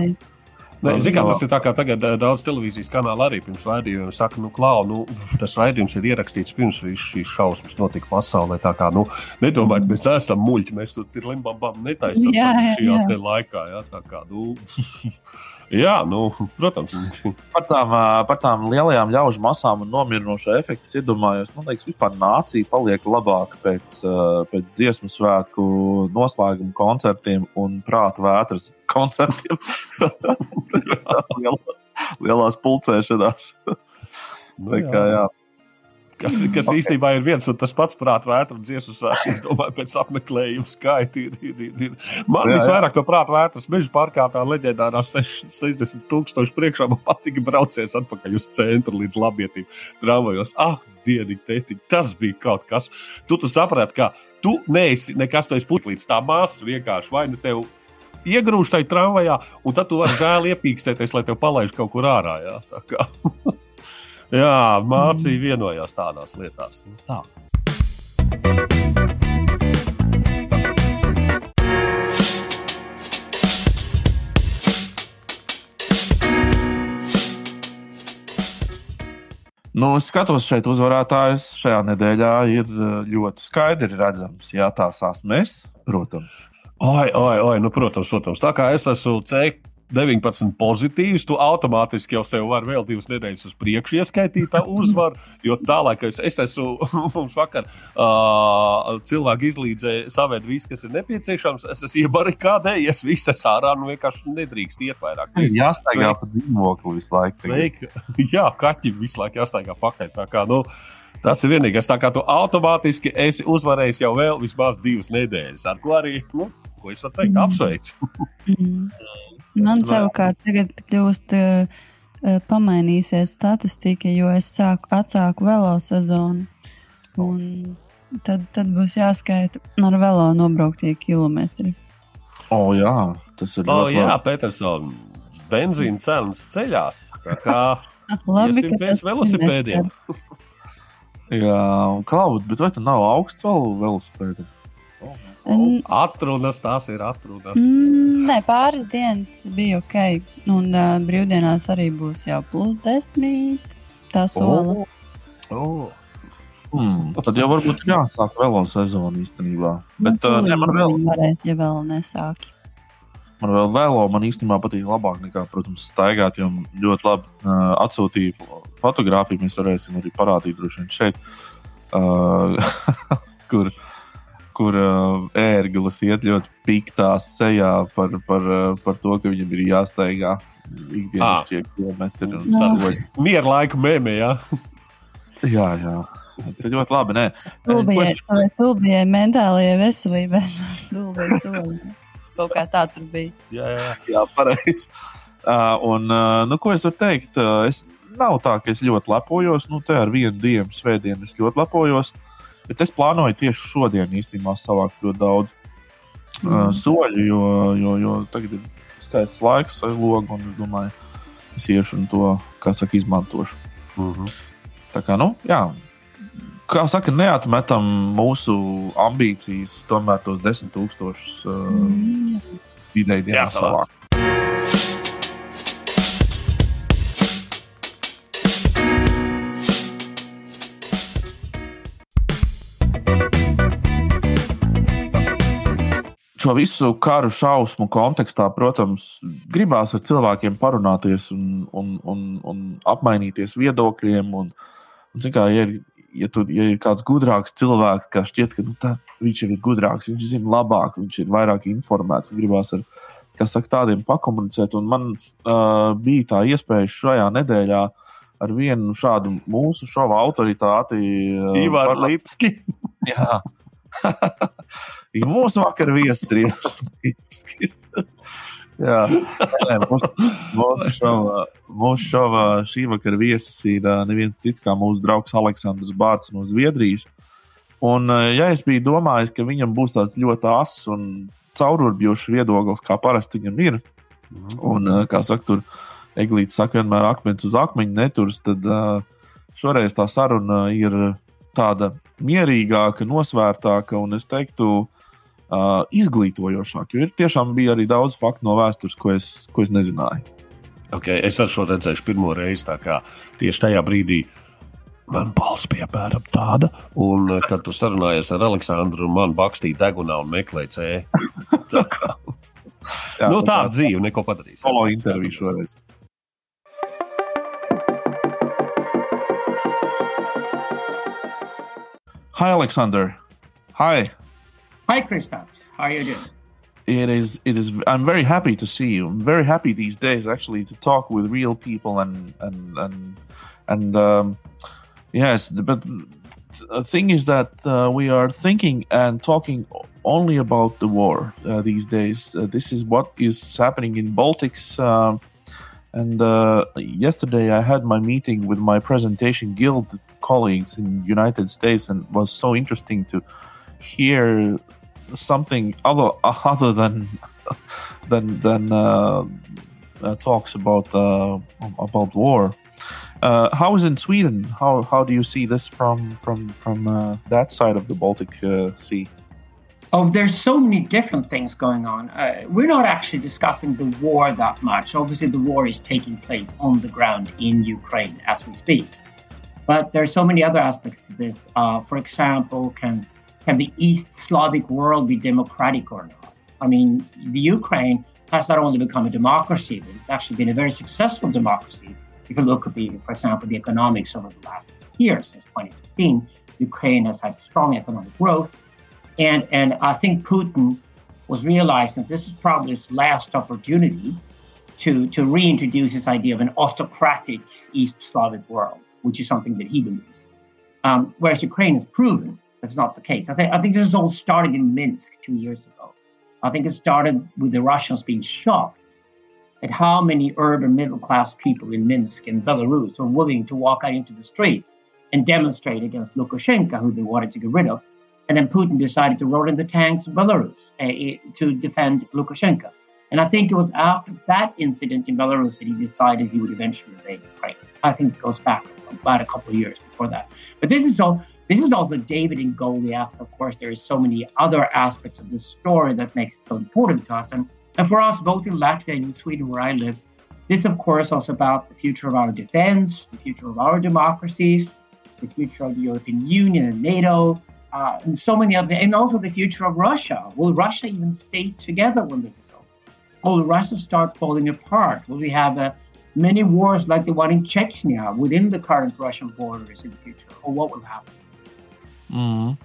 Nē, zin, kā, tas ir tā, kā tagad eh, daudz televīzijas kanāla arī pirms raidījuma saka, nu, klau, nu, tas raidījums ir ierakstīts pirms visas šīs šausmas notika pasaulē. Tā kā, nu, nedomājiet, mēs neesam muļķi, mēs tur ir limbam netaisām Jā, jā, šajā jā. te laikā. Jā, tā kā, nu, jā, nu, protams. Par tām, par tām lielajām ļaužu masām un nomierinošo efektu es iedomājos. Man liekas, vispār nācija paliek labāka pēc, pēc dziesmu svētku noslēguma koncertiem un prāta vētras koncertiem. lielās, lielās pulcēšanās. Nu, Tā kā, jā. Kas, kas okay. īstenībā ir viens un tas pats prāta vētras dziesmu svēts. Es domāju, pēc apmeklējuma skaita ir. ir, ir, ir. Man Jā, jā. visvairāk no prāta vētras meža parkā tā leģendārā 60 tūkstoši priekšā man patika brauciens atpakaļ uz centru līdz labietīm tramvajos. Ah, dieniņ, tētiņ, tas bija kaut kas. Tu, tu saprati, ka tu neesi nekas, tu esi puķis līdz tā māsas vienkārši vai nu tev. Iegrūž tajā tramvajā, un tad tu vari žēl iepīkstēties, lai tev palaiž kaut kur ārā. Jā, Tā kā. jā mācīja vienojās tādās lietās. Nu, Tā. Nu, es skatos, šeit uzvarētājs šajā nedēļā ir ā, ļoti skaidri redzams. Jā, tās esmu es, protams. Oi, oi, oi, nu, protams, protams, tā kā es esmu C19 pozitīvs, tu automātiski jau sev vari vēl divas nedēļas uz priekšu ieskaitīt tā uzvaru, jo tālāk es, es esmu, mums vakar uh, cilvēki izlīdzēja savērt visu, kas ir nepieciešams, es esmu iebarikādējies, viss es ārā, nu vienkārši nedrīkst iet vairāk. Jāstaigā pa dzīvokli visu laiku. Sveiki! Jā, kaķim visu laiku jāstaigā pakaļ. Tā kā, nu, tas ir vienīgais. Tā kā tu automātiski esi uzvarējis jau vēl vismaz divas nedēļas, ar ko arī, nu, ko es varu teikt, Mm. apsveicu. Mm. Man savukārt tagad kļūst uh, pamainīsies statistika, jo es sāku atsāku velo sezonu. Un tad, tad būs jāskaita ar velo nobrauktie kilometri. O, jā, tas ir O, ļoti jā, labi. Petersson, benzīna cenas ceļās. Tā kā Labi, pēc tas velosipēdiem. Jā, un klaut, bet vai tu nav augsts vēl velosipēdi? N- Atrunas, tās ir atrunas. Mm, Nē, pāris dienas bija ok. Un uh, brīvdienās arī būs jau plus desmit. Tā sola. Oh. Hmm, tad jau varbūt jāsāk velo sezona īstenībā. Bet uh, ne, man vēl, varēs, ja vēl nesāki. Man vēl velo, man īstenībā patīk labāk nekā, protams, staigāt, jo ļoti labi uh, atsūtīja fo- fotografiju. Mēs varēsim arī parādīt droši vien šeit, uh, kur, kur uh, ērglis iet ļoti piktā sejā par, par, uh, par to, ka viņam ir jāstaigā ikdienas Ah. šie kilometri. un Jā. saroļi. Mieru laiku mēmē, jā. Jā, jā. Tas ļoti labi. Nē. Ko Tulbijai, es- savai tulbijai mentālajai veselībai stulbīgi soli. Kaut kā tā tur bija. jā, jā. Jā, pareizi. Uh, un, uh, nu, ko es varu teikt? Uh, es nav tā, ka es ļoti lepojos. Nu, te ar vienu dienu, svētdienu es ļoti lepojos. Bet es plānoju tieši šodien īstenībā savākt ļoti daudz uh, Mm. soļu, jo, jo, jo tagad ir skaists laiks, ar logu, un es domāju, es iešu un to, kā saka, izmantošu. Mhm. Tā kā, nu, jā. Kā saka, neatmetam mūsu ambīcijas, tomēr tos desmit tūkstošus uh, Mm. vidēji dienā savākt. Šo visu karu šausmu kontekstā, protams, gribās ar cilvēkiem parunāties un, un, un, un apmainīties viedokļiem. Un, un, kā, ja, ir, ja, tur, ja ir kāds gudrāks cilvēks, kā šķiet, ka nu, tā, viņš ir gudrāks, viņš zina labāk, viņš ir vairāk informēts, un gribās ar saka, tādiem pakomunicēt. Un man uh, bija tā iespēja šajā nedēļā ar vienu šādu mūsu šova autoritāti. Uh, Ivar parunāt- Lipski. Jā. Ja mūsu vakar viesis ir Ieroslīvskis. Jā, nē, mūsu, mūsu šovā, mūsu šovā šī vakara viesis ir neviens cits kā mūsu draugs Aleksandrs Bārts no Zviedrijas. Un, ja es biju domājis, ka viņam būs tāds ļoti ass un caururbjošs viedoklis, kā parasti viņam ir, un, kā saka, tur Eglīts saka, vienmēr akmens uz akmeņa neturs, tad šoreiz tā saruna ir tāda mierīgāka, nosvērtāka un es teiktu, uh, izglītojošāk. Jo ir tiešām bija arī daudz faktu no vēstures, ko es, ko es nezināju. Okay, es ar šo redzēju pirmo reizi. Tieši tajā brīdī man balss bija apmēram tāda, un kad tu sarunājies ar Aleksandru, man bakstīja degunā un meklēja cēlu. Tā kā Jā, nu, tā tā dzīve, neko padarīs. Solo interviju šoreiz. Hi, Alexander. Hi. Hi, Christoph. How are you doing? It is. It is. I'm very happy to see you. I'm very happy these days, actually, to talk with real people and and and and um, yes. But the thing is that uh, we are thinking and talking only about the war uh, these days. Uh, this is what is happening in Baltics. Um, and uh, yesterday, I had my meeting with my presentation guild colleagues in United States, and was so interesting to hear something other other than than than uh, uh, talks about uh, about war. Uh, how is in Sweden? How how do you see this from from from uh, that side of the Baltic uh, Sea? Oh, there's so many different things going on. we're not actually discussing the war that much. Obviously, the war is taking place on the ground in Ukraine as we speak. But there are so many other aspects to this. for example, can can the East Slavic world be democratic or not? I mean, the Ukraine has not only become a democracy, but it's actually been a very successful democracy. If you look at the, for example, the economics over the last year since 2015, Ukraine has had strong economic growth. And, and I think Putin was realizing this is probably his last opportunity to, to reintroduce this idea of an autocratic East Slavic world, which is something that he believes. Um, whereas Ukraine has proven that's not the case. I think I think this is all started in Minsk two years ago. I think it started with the Russians being shocked at how many urban middle class people in Minsk and Belarus were willing to walk out into the streets and demonstrate against Lukashenko, who they wanted to get rid of. And then Putin decided to roll in the tanks in Belarus uh, to defend Lukashenko. And I think it was after that incident in Belarus that he decided he would eventually invade Ukraine. I think it goes back about a couple of years before that. But this is all this is also David and Goliath. Of course, there is so many other aspects of this story that makes it so important to us. And, and for us, both in Latvia and in Sweden, where I live, this, of course, also about the future of our defense, the future of our democracies, the future of the European Union and NATO, uh, and so many other, and also the future of Russia. Will Russia even stay together when this is over? Will Russia start falling apart? Will we have uh, many wars like the one in Chechnya within the current Russian borders in the future? Or what will happen? Mm.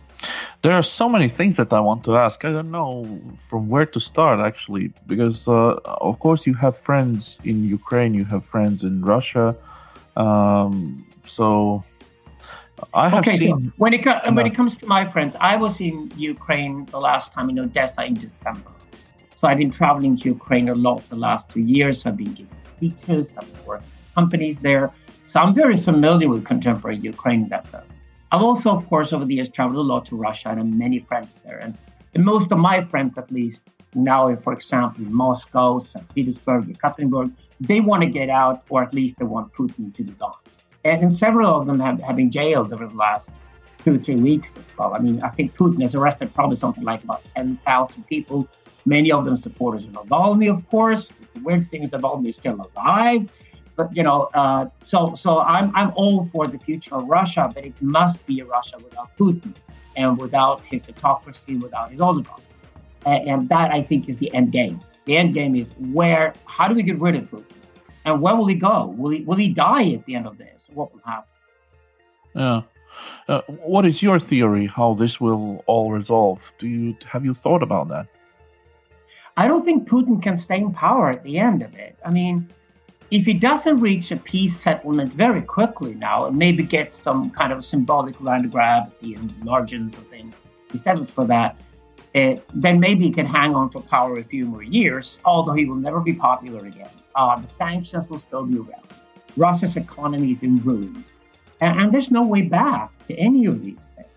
There are so many things that I want to ask. I don't know from where to start actually, because uh, of course you have friends in Ukraine, you have friends in Russia. Um, so I have okay, seen. So when it co- when it comes to my friends, I was in Ukraine the last time in Odessa in December. So I've been traveling to Ukraine a lot the last two years. I've been giving speeches, I've been working companies there. So I'm very familiar with contemporary Ukraine in that sense. I've also, of course, over the years traveled a lot to Russia and have many friends there. And, and most of my friends, at least now, eh, for example, in Moscow, St. Petersburg, Ekaterinburg, they want to get out, or at least they want Putin to be gone. And, and several of them have, have been jailed over the last two or three weeks as well. I mean, I think Putin has arrested probably something like about 10,000 people, many of them supporters of Navalny, of course. The weird thing is Navalny is still alive but you know, uh, so so I'm I'm all for the future of Russia, but it must be a Russia without Putin and without his autocracy, without his oligarchs, and, and that I think is the end game. The end game is where how do we get rid of Putin, and where will he go? Will he will he die at the end of this? What will happen? Yeah. Uh, what is your theory how this will all resolve? Do you have you thought about that? I don't think Putin can stay in power at the end of it. I mean, if he doesn't reach a peace settlement very quickly now and maybe get some kind of symbolic land grab at the margins of things, he settles for that. uh, then maybe he can hang on for power a few more years, although he will never be popular again. Uh, the sanctions will still be around. Russia's economy is in ruins, and, and there's no way back to any of these things.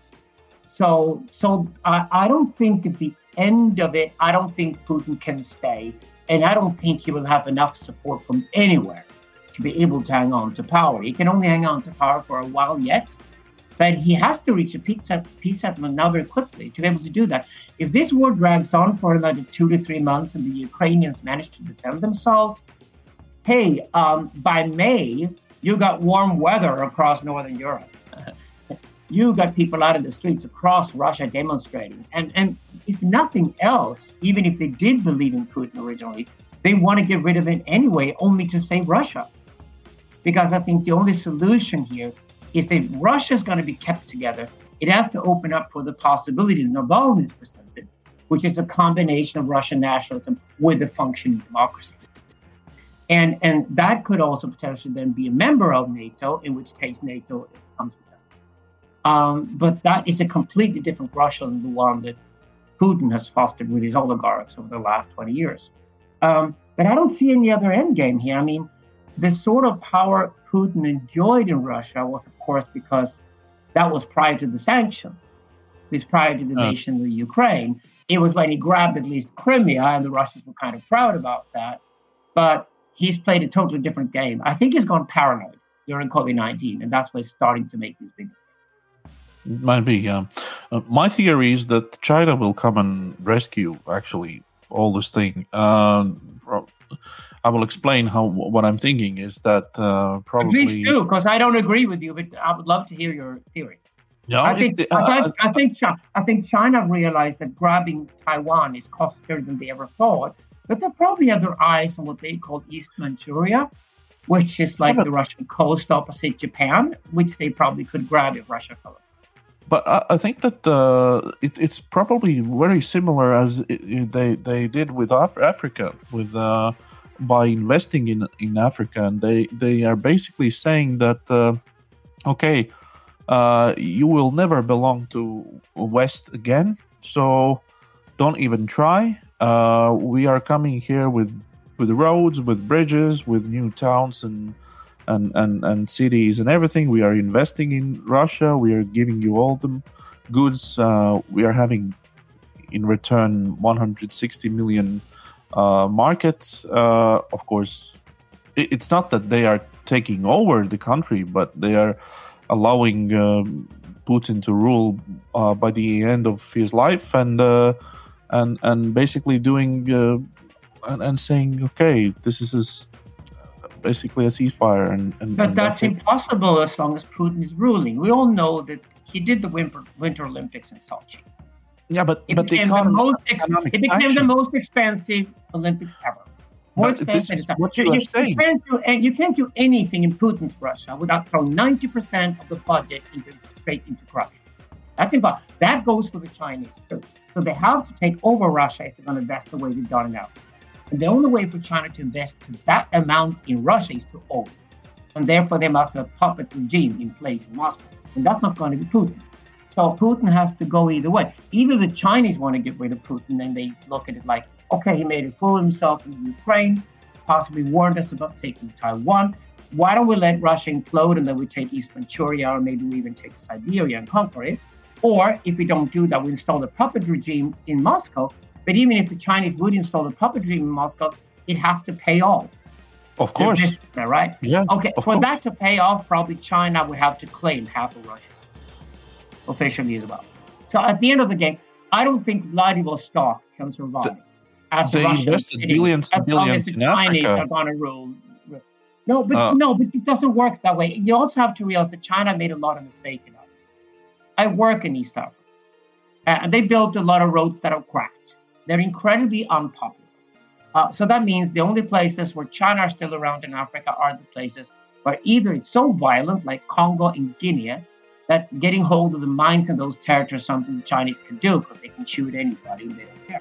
So, so I, I don't think at the end of it, I don't think Putin can stay, and I don't think he will have enough support from anywhere to be able to hang on to power. He can only hang on to power for a while yet, but he has to reach a peace, peace settlement now very quickly to be able to do that. If this war drags on for another two to three months and the Ukrainians manage to defend themselves, hey, um, by May, you got warm weather across Northern Europe. you got people out in the streets across Russia demonstrating. And, and if nothing else, even if they did believe in Putin originally, they want to get rid of it anyway, only to save Russia. Because I think the only solution here is that Russia is going to be kept together, it has to open up for the possibility that Navalny is presented, which is a combination of Russian nationalism with a functioning democracy. And, and that could also potentially then be a member of NATO, in which case NATO comes with them. Um, but that is a completely different Russia than the one that Putin has fostered with his oligarchs over the last 20 years. Um, but I don't see any other end game here. I mean, the sort of power Putin enjoyed in Russia was, of course, because that was prior to the sanctions. It was prior to the uh. nation of Ukraine. It was when he grabbed at least Crimea, and the Russians were kind of proud about that. But he's played a totally different game. I think he's gone paranoid during COVID 19, and that's why he's starting to make these big mistakes. Might be, yeah. Uh, my theory is that China will come and rescue actually all this thing. Uh, I will explain how what I'm thinking is that uh, probably. Please do, because I don't agree with you, but I would love to hear your theory. No, I think, it, uh, I, think, I, think China, I think China realized that grabbing Taiwan is costlier than they ever thought, but they probably have their eyes on what they call East Manchuria, which is like the Russian coast opposite Japan, which they probably could grab if Russia fell. But I, I think that it, it's probably very similar as it, they they did with Af- Africa with. Uh, by investing in in Africa, and they they are basically saying that uh, okay, uh, you will never belong to West again, so don't even try. Uh, we are coming here with with roads, with bridges, with new towns and and and and cities and everything. We are investing in Russia. We are giving you all the goods. Uh, we are having in return 160 million uh, market. Uh, of course, it, it's not that they are taking over the country, but they are allowing um, Putin to rule uh, by the end of his life, and uh, and and basically doing uh, and, and, saying, okay, this is basically a ceasefire. And, and but and that's, that's impossible as long as Putin is ruling. We all know that he did the Winter, Winter Olympics in Sochi. Yeah, but it but became the, the most ex- it became sanctions. the most expensive Olympics ever. More but expensive. what you, you, saying. You can't, do, you can't do anything in Putin's Russia without throwing ninety percent of the budget into straight into corruption. That's impossible. That goes for the Chinese too. So they have to take over Russia if they're going to invest the way they've done it now. And the only way for China to invest that amount in Russia is to own. And therefore, they must have a puppet regime in place in Moscow. And that's not going to be Putin. So Putin has to go either way. Either the Chinese want to get rid of Putin and they look at it like, okay, he made a fool of himself in Ukraine, possibly warned us about taking Taiwan. Why don't we let Russia implode and then we take East Manchuria or maybe we even take Siberia and conquer it? Or if we don't do that, we install a puppet regime in Moscow. But even if the Chinese would install a puppet regime in Moscow, it has to pay off. Of course. Right? Yeah. Okay. For course. that to pay off, probably China would have to claim half of Russia officially as well. So at the end of the game, I don't think Vladivostok can survive. The, as they Russia invested billions and billions in Chinese Africa. Are gonna rule. No, but uh, no, but it doesn't work that way. You also have to realize that China made a lot of mistakes in. I work in East Africa, uh, and they built a lot of roads that are cracked. They're incredibly unpopular. Uh, so that means the only places where China are still around in Africa are the places where either it's so violent, like Congo and Guinea, that getting hold of the mines in those territories is something the Chinese can do because they can shoot anybody and they don't care.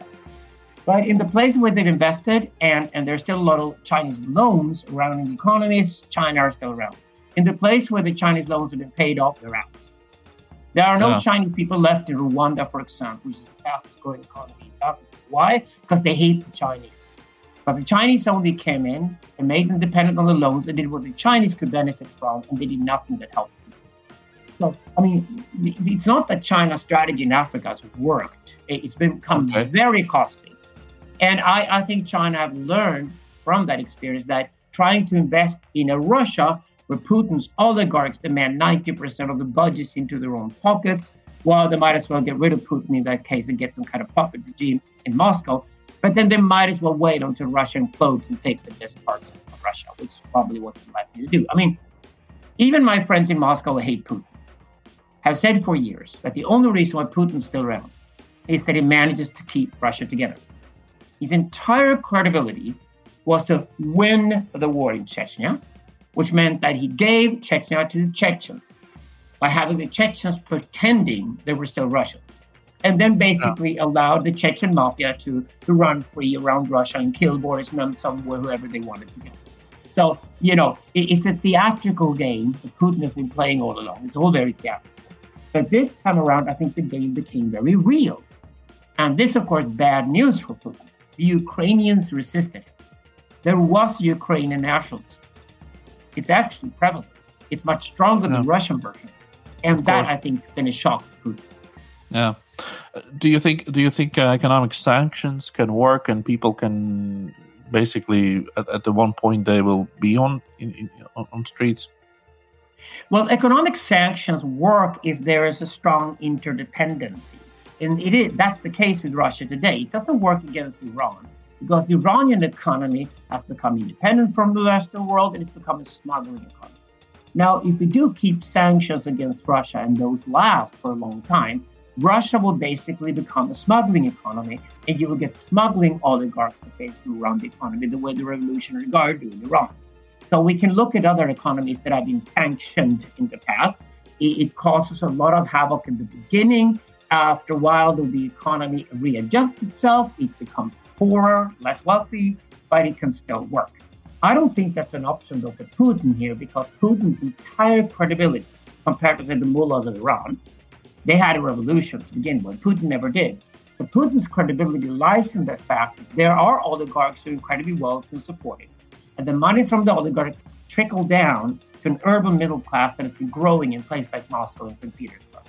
But in the places where they've invested, and, and there's still a lot of Chinese loans around in the economies, China are still around. In the place where the Chinese loans have been paid off, they're out. There are no Yeah. Chinese people left in Rwanda, for example, which is the fastest growing economy in East Africa. Why? Because they hate the Chinese. But the Chinese only came in and made them dependent on the loans and did what the Chinese could benefit from, and they did nothing that helped them. So, I mean, it's not that China's strategy in Africa has worked. It's become Okay. very costly. And I, I think China have learned from that experience that trying to invest in a Russia where Putin's oligarchs demand 90% of the budgets into their own pockets, well, they might as well get rid of Putin in that case and get some kind of puppet regime in Moscow. But then they might as well wait until Russia implodes and take the best parts of Russia, which is probably what they're likely to do. I mean, even my friends in Moscow hate Putin have said for years that the only reason why Putin's still around is that he manages to keep Russia together. His entire credibility was to win the war in Chechnya, which meant that he gave Chechnya to the Chechens by having the Chechens pretending they were still Russians. And then basically allowed the Chechen mafia to, to run free around Russia and kill Boris Nemtsov wherever they wanted to go. So, you know, it, it's a theatrical game that Putin has been playing all along. It's all very theatrical. But this time around, I think the game became very real. And this, of course, bad news for Putin. The Ukrainians resisted. There was Ukrainian nationalism. It's actually prevalent. It's much stronger than Yeah. the Russian version. And that. I think, has been a shock. Yeah. Do you think do you think uh, economic sanctions can work and people can basically at, at the one point they will be on in, in, on, on streets? Well, economic sanctions work if there is a strong interdependency. And it is, that's the case with Russia today. It doesn't work against Iran because the Iranian economy has become independent from the rest of the world and it's become a smuggling economy. Now, if we do keep sanctions against Russia and those last for a long time, Russia will basically become a smuggling economy and you will get smuggling oligarchs to basically run the economy the way the Revolutionary Guard do in Iran. So we can look at other economies that have been sanctioned in the past. It, it causes a lot of havoc in the beginning. After a while, the economy readjusts itself. It becomes poorer, less wealthy, but it can still work. I don't think that's an option though for Putin here because Putin's entire credibility compared to say the mullahs of Iran, they had a revolution to begin with. Putin never did. But Putin's credibility lies in the fact that there are oligarchs who are incredibly wealthy and supportive. And the money from the oligarchs trickle down to an urban middle class that has been growing in places like Moscow and St. Petersburg.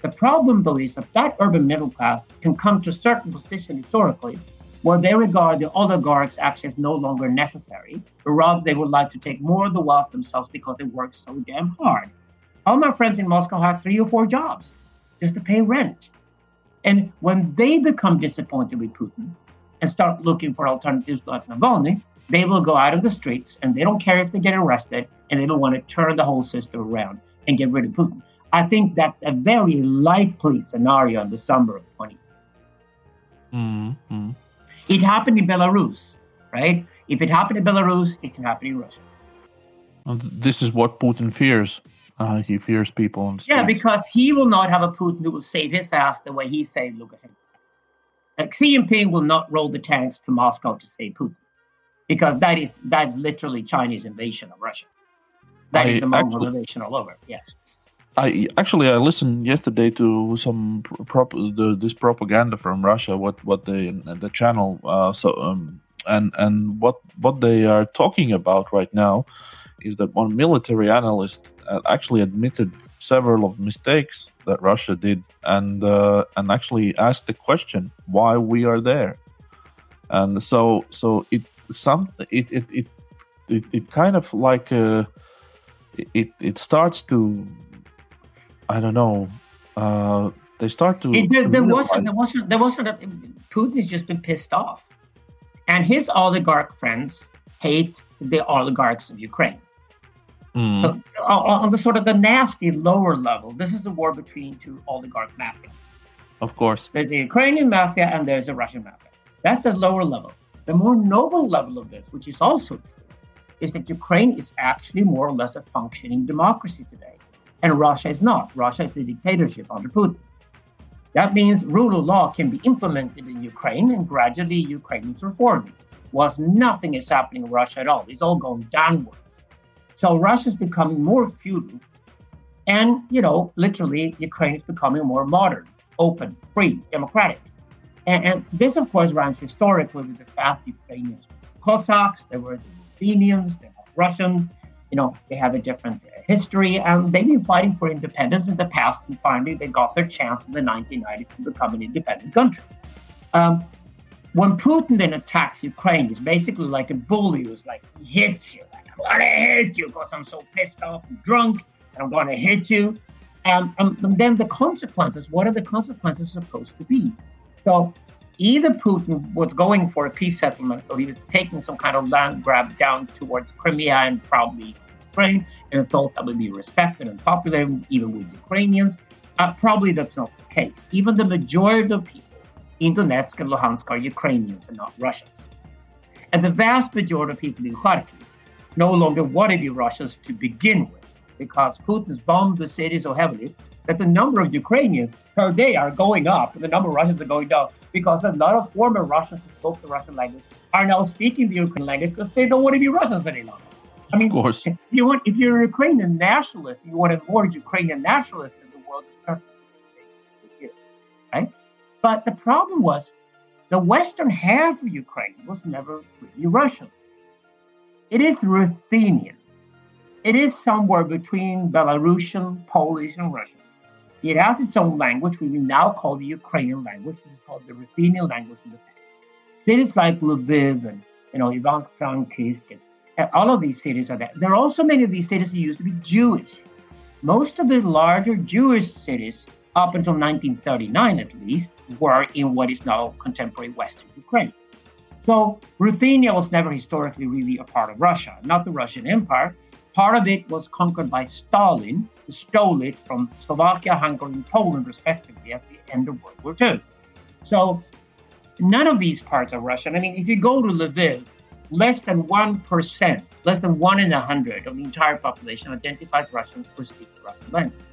The problem, though, is that that urban middle class can come to a certain position historically where they regard the oligarchs actually as no longer necessary, but rather they would like to take more of the wealth themselves because they work so damn hard. All my friends in Moscow have three or four jobs just to pay rent. And when they become disappointed with Putin and start looking for alternatives like Navalny, they will go out of the streets and they don't care if they get arrested and they don't want to turn the whole system around and get rid of Putin. I think that's a very likely scenario in the summer of 20. Mm-hmm. It happened in Belarus, right? If it happened in Belarus, it can happen in Russia. This is what Putin fears. Uh, he fears people streets. Yeah, because he will not have a Putin who will save his ass the way he saved Lukashenko. Like Xi Jinping will not roll the tanks to Moscow to save Putin, because that is that's literally Chinese invasion of Russia. That is I the Mongol invasion all over. Yes. I actually I listened yesterday to some prop the, this propaganda from Russia. What what they the channel uh, so um, and and what what they are talking about right now is that one military analyst uh, actually admitted several of mistakes that Russia did and uh, and actually asked the question why we are there. And so so it some it it it it, it kind of like uh, it it starts to I don't know. Uh, they start to. It, there, to there wasn't. There wasn't. There wasn't. A, Putin has just been pissed off, and his oligarch friends hate the oligarchs of Ukraine. Mm, So on, on the sort of the nasty lower level, this is a war between two oligarch mafias. of course. There's the Ukrainian mafia and there's the Russian mafia. That's the lower level. The more noble level of this, which is also true, is that Ukraine is actually more or less a functioning democracy today. And Russia is not. Russia is a dictatorship under Putin. That means rule of law can be implemented in Ukraine and gradually Ukraine is reforming. Whilst nothing is happening in Russia at all. It's all going downwards. So Russia is becoming more feudal And, you know, literally, Ukraine is becoming more modern, open, free, democratic. And, and this, of course, rhymes historically with the fact Ukrainians were Cossacks, there were the Ruthenians, there were Russians, you know, they have a different history, and they've been fighting for independence in the past, and finally they got their chance in the 1990s to become an independent country. Um, when Putin then attacks Ukraine, he's basically like a bully who's like, he hits you, like, I'm gonna hit you because I'm so pissed off and drunk, and I'm gonna hit you. Um, and, and then the consequences, what are the consequences supposed to be? So either Putin was going for a peace settlement or he was taking some kind of land grab down towards Crimea and probably Ukraine and thought that would be respected and popular even with Ukrainians. Uh, probably that's not the case. Even the majority of people in Donetsk and Luhansk are Ukrainians and not Russians. And the vast majority of people in Kharkiv no longer want to be Russians to begin with because Putin's bombed the city so heavily that the number of Ukrainians per day are going up, the number of Russians are going down because a lot of former Russians who spoke the Russian language are now speaking the Ukrainian language because they don't want to be Russians any longer. I mean, of course. If you want, if you're a Ukrainian nationalist, you want more Ukrainian nationalists in the world, right? But the problem was, the western half of Ukraine was never really Russian. It is Ruthenian. It is somewhere between Belarusian, Polish, and Russian. It has its own language, which we now call the Ukrainian language. It's called the Ruthenian language in the past. Cities like Lviv and you know Ivano-Frankivsk and all of these cities are there. There are also many of these cities that used to be Jewish. Most of the larger Jewish cities, up until 1939 at least, were in what is now contemporary Western Ukraine. So Ruthenia was never historically really a part of Russia, not the Russian Empire. Part of it was conquered by Stalin, who stole it from Slovakia, Hungary, and Poland, respectively, at the end of World War II. So none of these parts are Russian. I mean, if you go to Lviv, less than 1%, less than 1 in a 100 of the entire population identifies Russian or speaks the Russian language.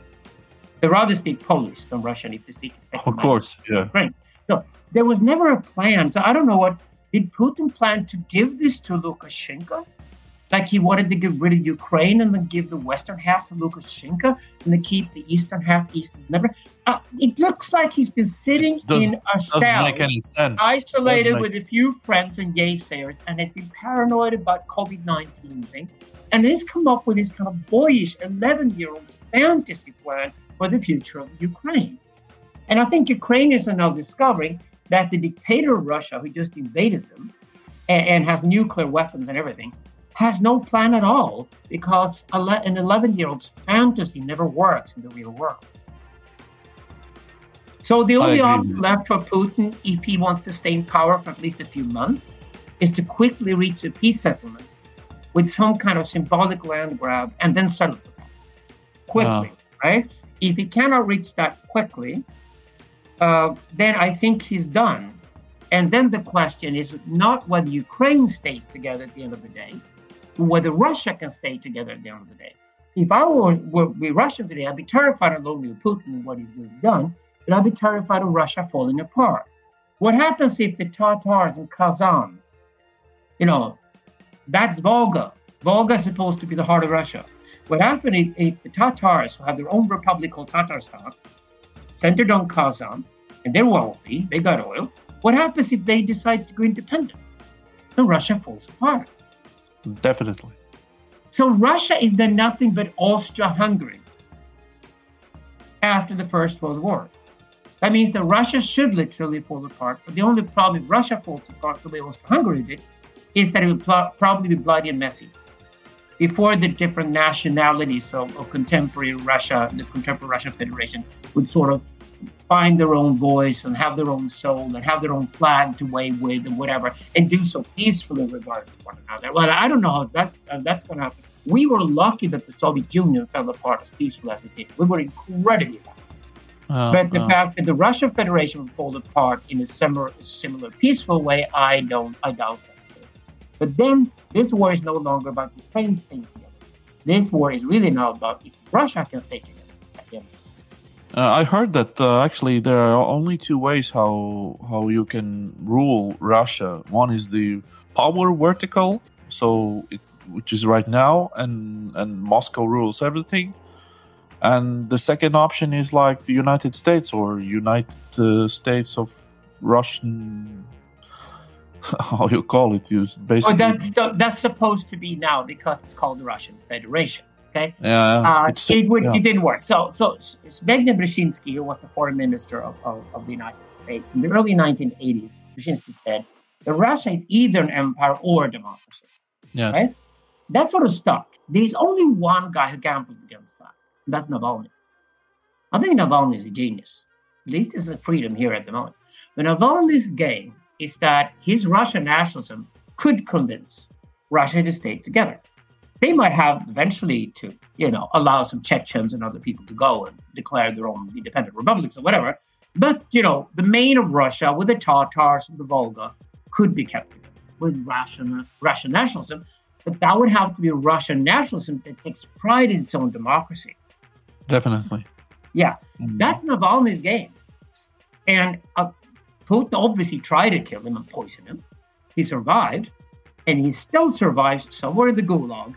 They rather speak Polish than Russian if they speak a Of course, yeah. Ukraine. So there was never a plan. So I don't know what did Putin plan to give this to Lukashenko? Like he wanted to get rid of Ukraine and then give the western half to Lukashenko and then keep the eastern half east never. Uh, it looks like he's been sitting Does- in a cell, make isolated Doesn't with a few friends and naysayers, and has been paranoid about COVID 19 things. And he's come up with this kind of boyish 11 year old fantasy plan for the future of Ukraine. And I think Ukrainians are now discovering that the dictator of Russia, who just invaded them and, and has nuclear weapons and everything, has no plan at all because an 11 year old's fantasy never works in the real world. So the only option left for Putin, if he wants to stay in power for at least a few months, is to quickly reach a peace settlement with some kind of symbolic land grab and then settle for that quickly, right? If he cannot reach that quickly, uh, then I think he's done. And then the question is not whether Ukraine stays together at the end of the day, whether Russia can stay together at the end of the day. If I were, were be Russian today, I'd be terrified of only Putin and what he's just done, but I'd be terrified of Russia falling apart. What happens if the Tatars in Kazan, you know, that's Volga. Volga is supposed to be the heart of Russia. What happens if, if the Tatars, who have their own republic called Tatarstan, centered on Kazan, and they're wealthy, they got oil. What happens if they decide to go independent? Then Russia falls apart. Definitely. So Russia is then nothing but Austria-Hungary after the First World War. That means that Russia should literally fall apart. But the only problem if Russia falls apart the way Austria-Hungary did is that it would pl- probably be bloody and messy. Before the different nationalities of, of contemporary Russia, the contemporary Russian Federation, would sort of find their own voice and have their own soul and have their own flag to wave with and whatever, and do so peacefully regarding one another. Well, I don't know how that uh, that's going to happen. We were lucky that the Soviet Union fell apart as peaceful as it did. We were incredibly lucky. Uh, But the uh, fact that the Russian Federation would fall apart in a similar, similar peaceful way, I don't, I doubt that's it. But then this war is no longer about Ukraine staying together. This war is really now about if Russia can stay together. At the end. Uh, I heard that uh, actually there are only two ways how how you can rule Russia. One is the power vertical, so it, which is right now, and and Moscow rules everything. and the second option is like the United States or United uh, States of Russian. How you call it? You basically. Oh, that's that's supposed to be now because it's called the Russian Federation. Okay. Yeah. Uh, it would yeah. it didn't work. So so Zbigniew Brzezinski, who was the foreign minister of, of, of the United States in the early 1980s, Brzezinski said that Russia is either an empire or a democracy. Yes. right? That sort of stuck. There's only one guy who gambled against that. That's Navalny. I think Navalny is a genius. At least there's a freedom here at the moment. But Navalny's game is that his Russian nationalism could convince Russia to stay together. They might have eventually to, you know, allow some Chechens and other people to go and declare their own independent republics or whatever. But you know, the main of Russia with the Tatars and the Volga could be kept with Russian Russian nationalism. But that would have to be Russian nationalism that takes pride in its own democracy. Definitely. Yeah, Mm. that's Navalny's game. And uh, Putin obviously tried to kill him and poison him. He survived, and he still survives somewhere in the gulag,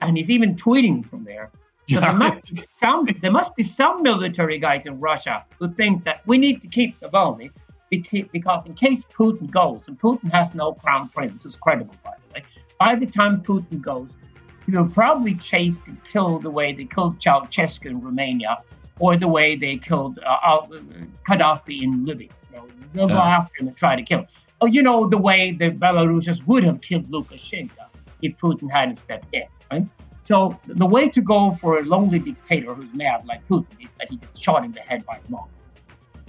and he's even tweeting from there. So there must be some there must be some military guys in Russia who think that we need to keep Navalny beca- because in case Putin goes, and Putin has no crown prince who's credible by the way, by the time Putin goes, he will probably chase and kill the way they killed Ceausescu in Romania or the way they killed uh, Gaddafi in Libya. You know, they'll go Yeah. after him and try to kill him. Oh, you know, the way the Belarusians would have killed Lukashenko if Putin hadn't stepped in, right? So the way to go for a lonely dictator who's mad like Putin is that he gets shot in the head by a mob.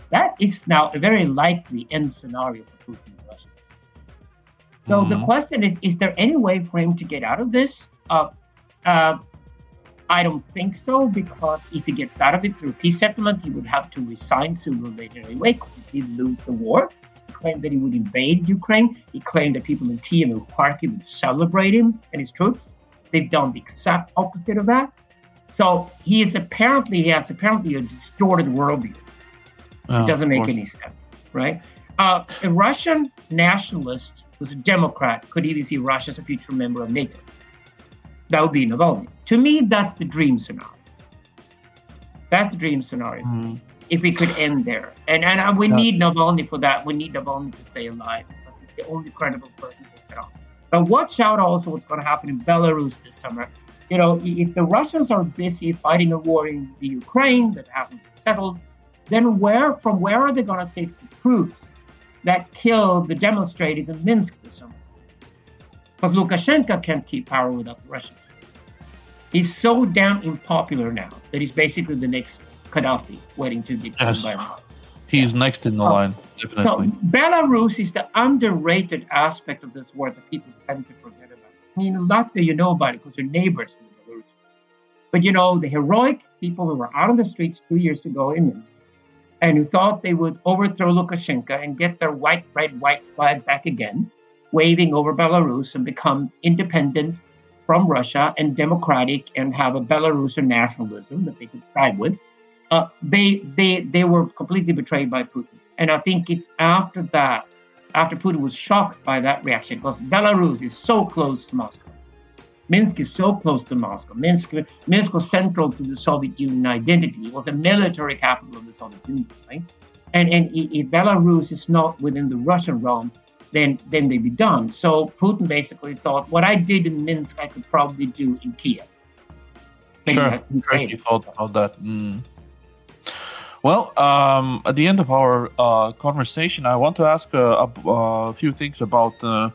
That is now a very likely end scenario for Putin in Russia. So the Mhm. question is: Is there any way for him to get out of this? Uh, uh, I don't think so, because if he gets out of it through peace settlement, he would have to resign sooner or later anyway, because he did lose the war. He claimed that he would invade Ukraine. He claimed that people in Kiev and Kharkiv would celebrate him and his troops. They've done the exact opposite of that. So he is apparently he has apparently a distorted worldview. Yeah, It doesn't make any sense, right? Uh, a Russian nationalist who's a Democrat could even see Russia as a future member of NATO. That would be Navalny. To me, that's the dream scenario. That's the dream scenario. Mhm. If we could end there, and and uh, we Yeah. need Navalny for that. We need Navalny to stay alive. He's the only credible person to get on. But watch out also what's going to happen in Belarus this summer. You know, if the Russians are busy fighting a war in the Ukraine that hasn't been settled, then where from where are they going to take the troops that killed the demonstrators in Minsk this summer? Because Lukashenko can't keep power without the Russians. He's so damn unpopular now that he's basically the next Gaddafi waiting to be killed Yes. by He's next in the Oh. line, so. Belarus is the underrated aspect of this war that people tend to forget about. I mean, Latvia, you know about it because you're neighbors with the Belarusians. But you know, the heroic people who were out on the streets two years ago in Minsk and who thought they would overthrow Lukashenko and get their white, red, white flag back again, waving over Belarus and become independent from Russia and democratic and have a Belarusian nationalism that they could thrive with uh, they they they were completely betrayed by Putin. And I think it's after that, after Putin was shocked by that reaction, because Belarus is so close to Moscow. Minsk is so close to Moscow. Minsk, Minsk was central to the Soviet Union identity. It was the military capital of the Soviet Union, right? And and if Belarus is not within the Russian realm, then then they'd be done. So Putin basically thought, what I did in Minsk, I could probably do in Kiev. Sure, sure you thought about that. Mm. Well, um, at the end of our uh, conversation, I want to ask uh, a, a few things about uh,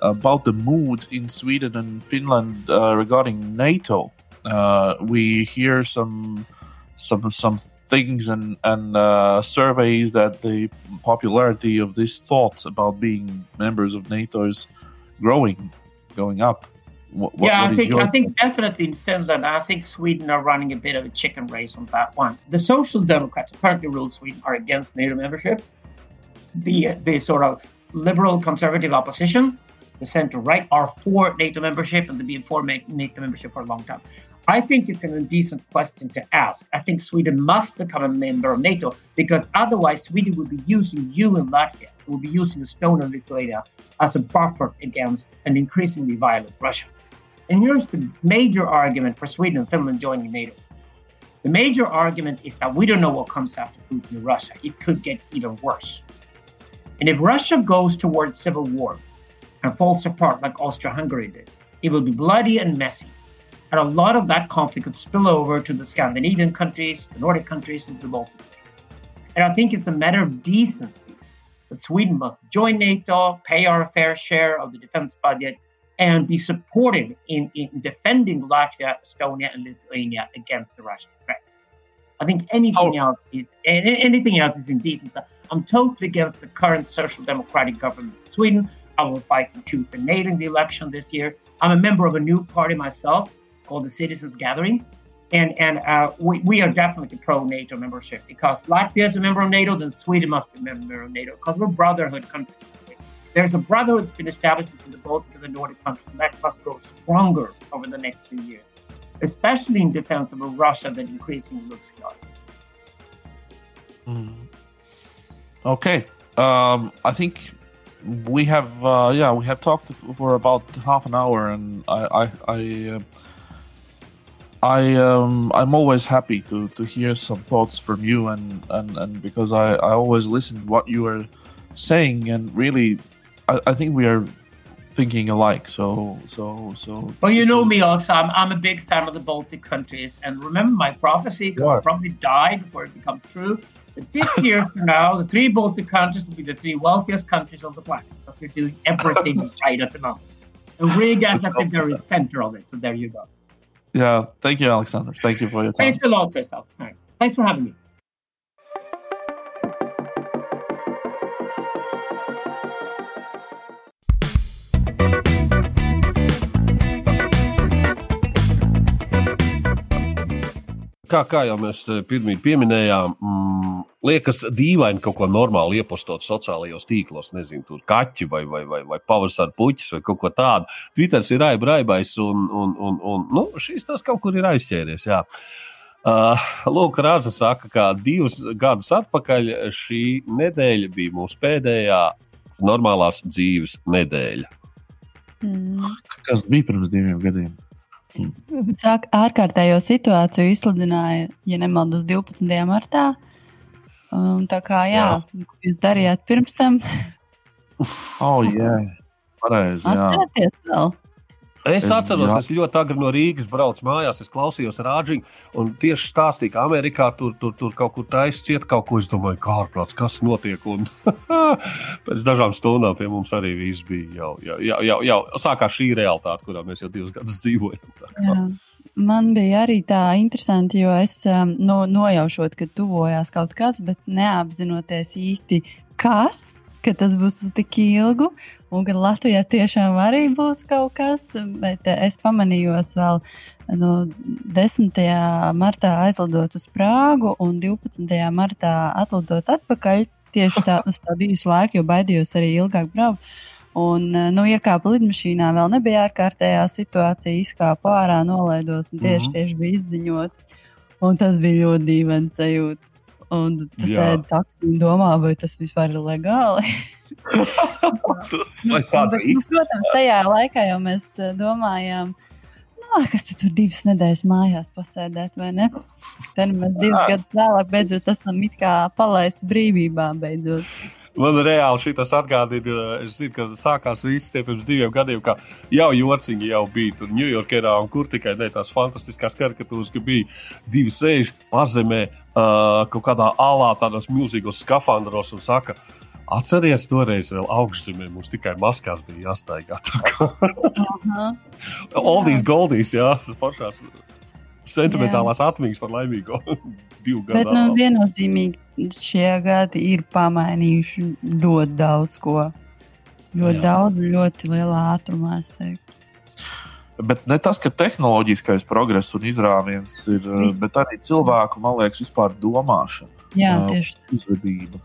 about the mood in Sweden and Finland uh, regarding NATO. Uh, we hear some some some things and and uh, surveys that the popularity of this thought about being members of NATO is growing, going up. What, what- yeah, what I think your I think definitely in Finland. I think Sweden are running a bit of a chicken race on that one. The Social Democrats, who currently rule Sweden, are against NATO membership. The the sort of liberal conservative opposition, the center right, are for NATO membership and they've been for NATO membership for a long time. I think it's an indecent question to ask. I think Sweden must become a member of NATO because otherwise Sweden would be using you and Latvia, would be using Estonia and Lithuania as a buffer against an increasingly violent Russia. And here's the major argument for Sweden and Finland joining NATO. The major argument is that we don't know what comes after Putin in Russia. It could get even worse. And if Russia goes towards civil war and falls apart like Austria Hungary did, it will be bloody and messy. And a lot of that conflict could spill over to the Scandinavian countries, the Nordic countries, and the Baltic. And I think it's a matter of decency that Sweden must join NATO, pay our fair share of the defense budget, and be supportive in, in defending Latvia, Estonia, and Lithuania against the Russian threat. I think anything oh. else is anything else is indecent. So I'm totally against the current social democratic government of Sweden. I will fight tooth and nail in the election this year. I'm a member of a new party myself called the Citizens Gathering, and and uh, we, we are definitely pro NATO membership because Latvia is a member of NATO, then Sweden must be a member of NATO because we're brotherhood countries. There's a brotherhood that's been established between the Baltic and the Nordic countries, and that must grow stronger over the next few years, especially in defense of a Russia that increasingly looks chaotic. Mm. Okay, um, I think we have uh, yeah we have talked for about half an hour, and I I. I uh, I um, I'm always happy to, to hear some thoughts from you and, and, and because I, I always listen to what you are saying and really I, I think we are thinking alike. So, so, so. Well, you know is... me also. I'm, I'm a big fan of the Baltic countries, and remember my prophecy. I'll probably die before it becomes true. But 50 years from now, the three Baltic countries will be the three wealthiest countries on the planet because they're doing everything right at the moment. And Riga is at the very center of it. So there you go. Yeah. Thank you, Alexander. Thank you for your time. Thanks a lot, Christoph. Thanks. Thanks for having me. Kā, kā jau mēs eh, pirmie pieminējām, mm, liekas dīvaini kaut ko normālu iepostot sociālajos tīklos. Nezinu, tur kaķi vai, vai, vai, vai pavasara puķis vai kaut ko tādu. Twitters ir raibais un, un, un, un nu, šis tas kaut kur ir aizķēries. Jā. Uh, Lūk, Rāza saka, ka divus gadus atpakaļ šī nedēļa bija mūsu pēdējā normālās dzīves nedēļa. Mm. Kas bija pirms diviem gadiem? Sāk ārkārtējo situāciju izsludināja, ja nemaldos, 12. martā. Um, tā kā, jā, jā. ko jūs darījāt pirms tam? oh, jā, pareizi. Atcerieties vēl. Es, es atceros, jā. es ļoti agri no Rīgas braucu mājās, es klausījos rāģiņu, un tieši stāstīja, ka Amerikā tur, tur, tur kaut kur taisa ciet kaut ko. Es domāju, kā ārprāts, kas notiek. Un pēc dažām stundām pie mums arī viss bija jau, jau, jau, jau, jau sākās šī realitāte, kurā mēs jau divus gadus dzīvojam. Man bija arī tā interesanti, jo es um, no, nojaušot, ka tuvojās kaut kas, bet neapzinoties īsti, kas, ka tas būs uz tik ilgu. Un gan Latvijā tiešām arī būs kaut kas, bet eh, es pamanījos vēl no 10. martā aizlidot uz Prāgu un 12. martā atlidot atpakaļ. Tieši tā, uz tādu īsu laiku, jo baidījos arī ilgāk braukt. Un, eh, nu, iekāpu lidmašīnā, vēl nebija ārkārtējā situācija, izkāpu ārā, nolaidos un tieši, -hmm. tieši bija izziņot. Un tas bija ļoti dīvains sajūta. Un tas ēda taksi un domā, vai tas vispār ir legāli. Bet, protams, tajā laikā jau mēs eh, domājām, nu, kas tur divas nedēļas mājās pasēdēt, vai ne? Tad mēs divus gadus vēlāk beidzot esam it kā palaisti brīvībā beidzot. Man reāli šis atgādina, zinu, ka sākās viss tie pirms diviem gadiem, ka jau jociņi jau bija tur Ņujorkā, un kur tikai ne tās fantastiskās karikatūras, ka bija divi sēži pazemē, uh, kaut kādā alā, tādos milzīgos skafandros un saka, Atcerieties, toreiz vēl augšzemē mums tikai maskās bija jāstaigā. All these goldies, jā, pašās sentimentālās atmiņas par laimīgo divu gadu. Bet, nu, viennozīmīgi šie gadi ir pamainījuši ļoti daudz ko. Ļoti jā. daudz, ļoti lielā ātrumā, es teiktu. Bet ne tas, ka tehnoloģiskais progress un izrāviens ir, Visi. bet arī cilvēku, man liekas, vispār domāšana. Jā, tieši tā. Uzvedība.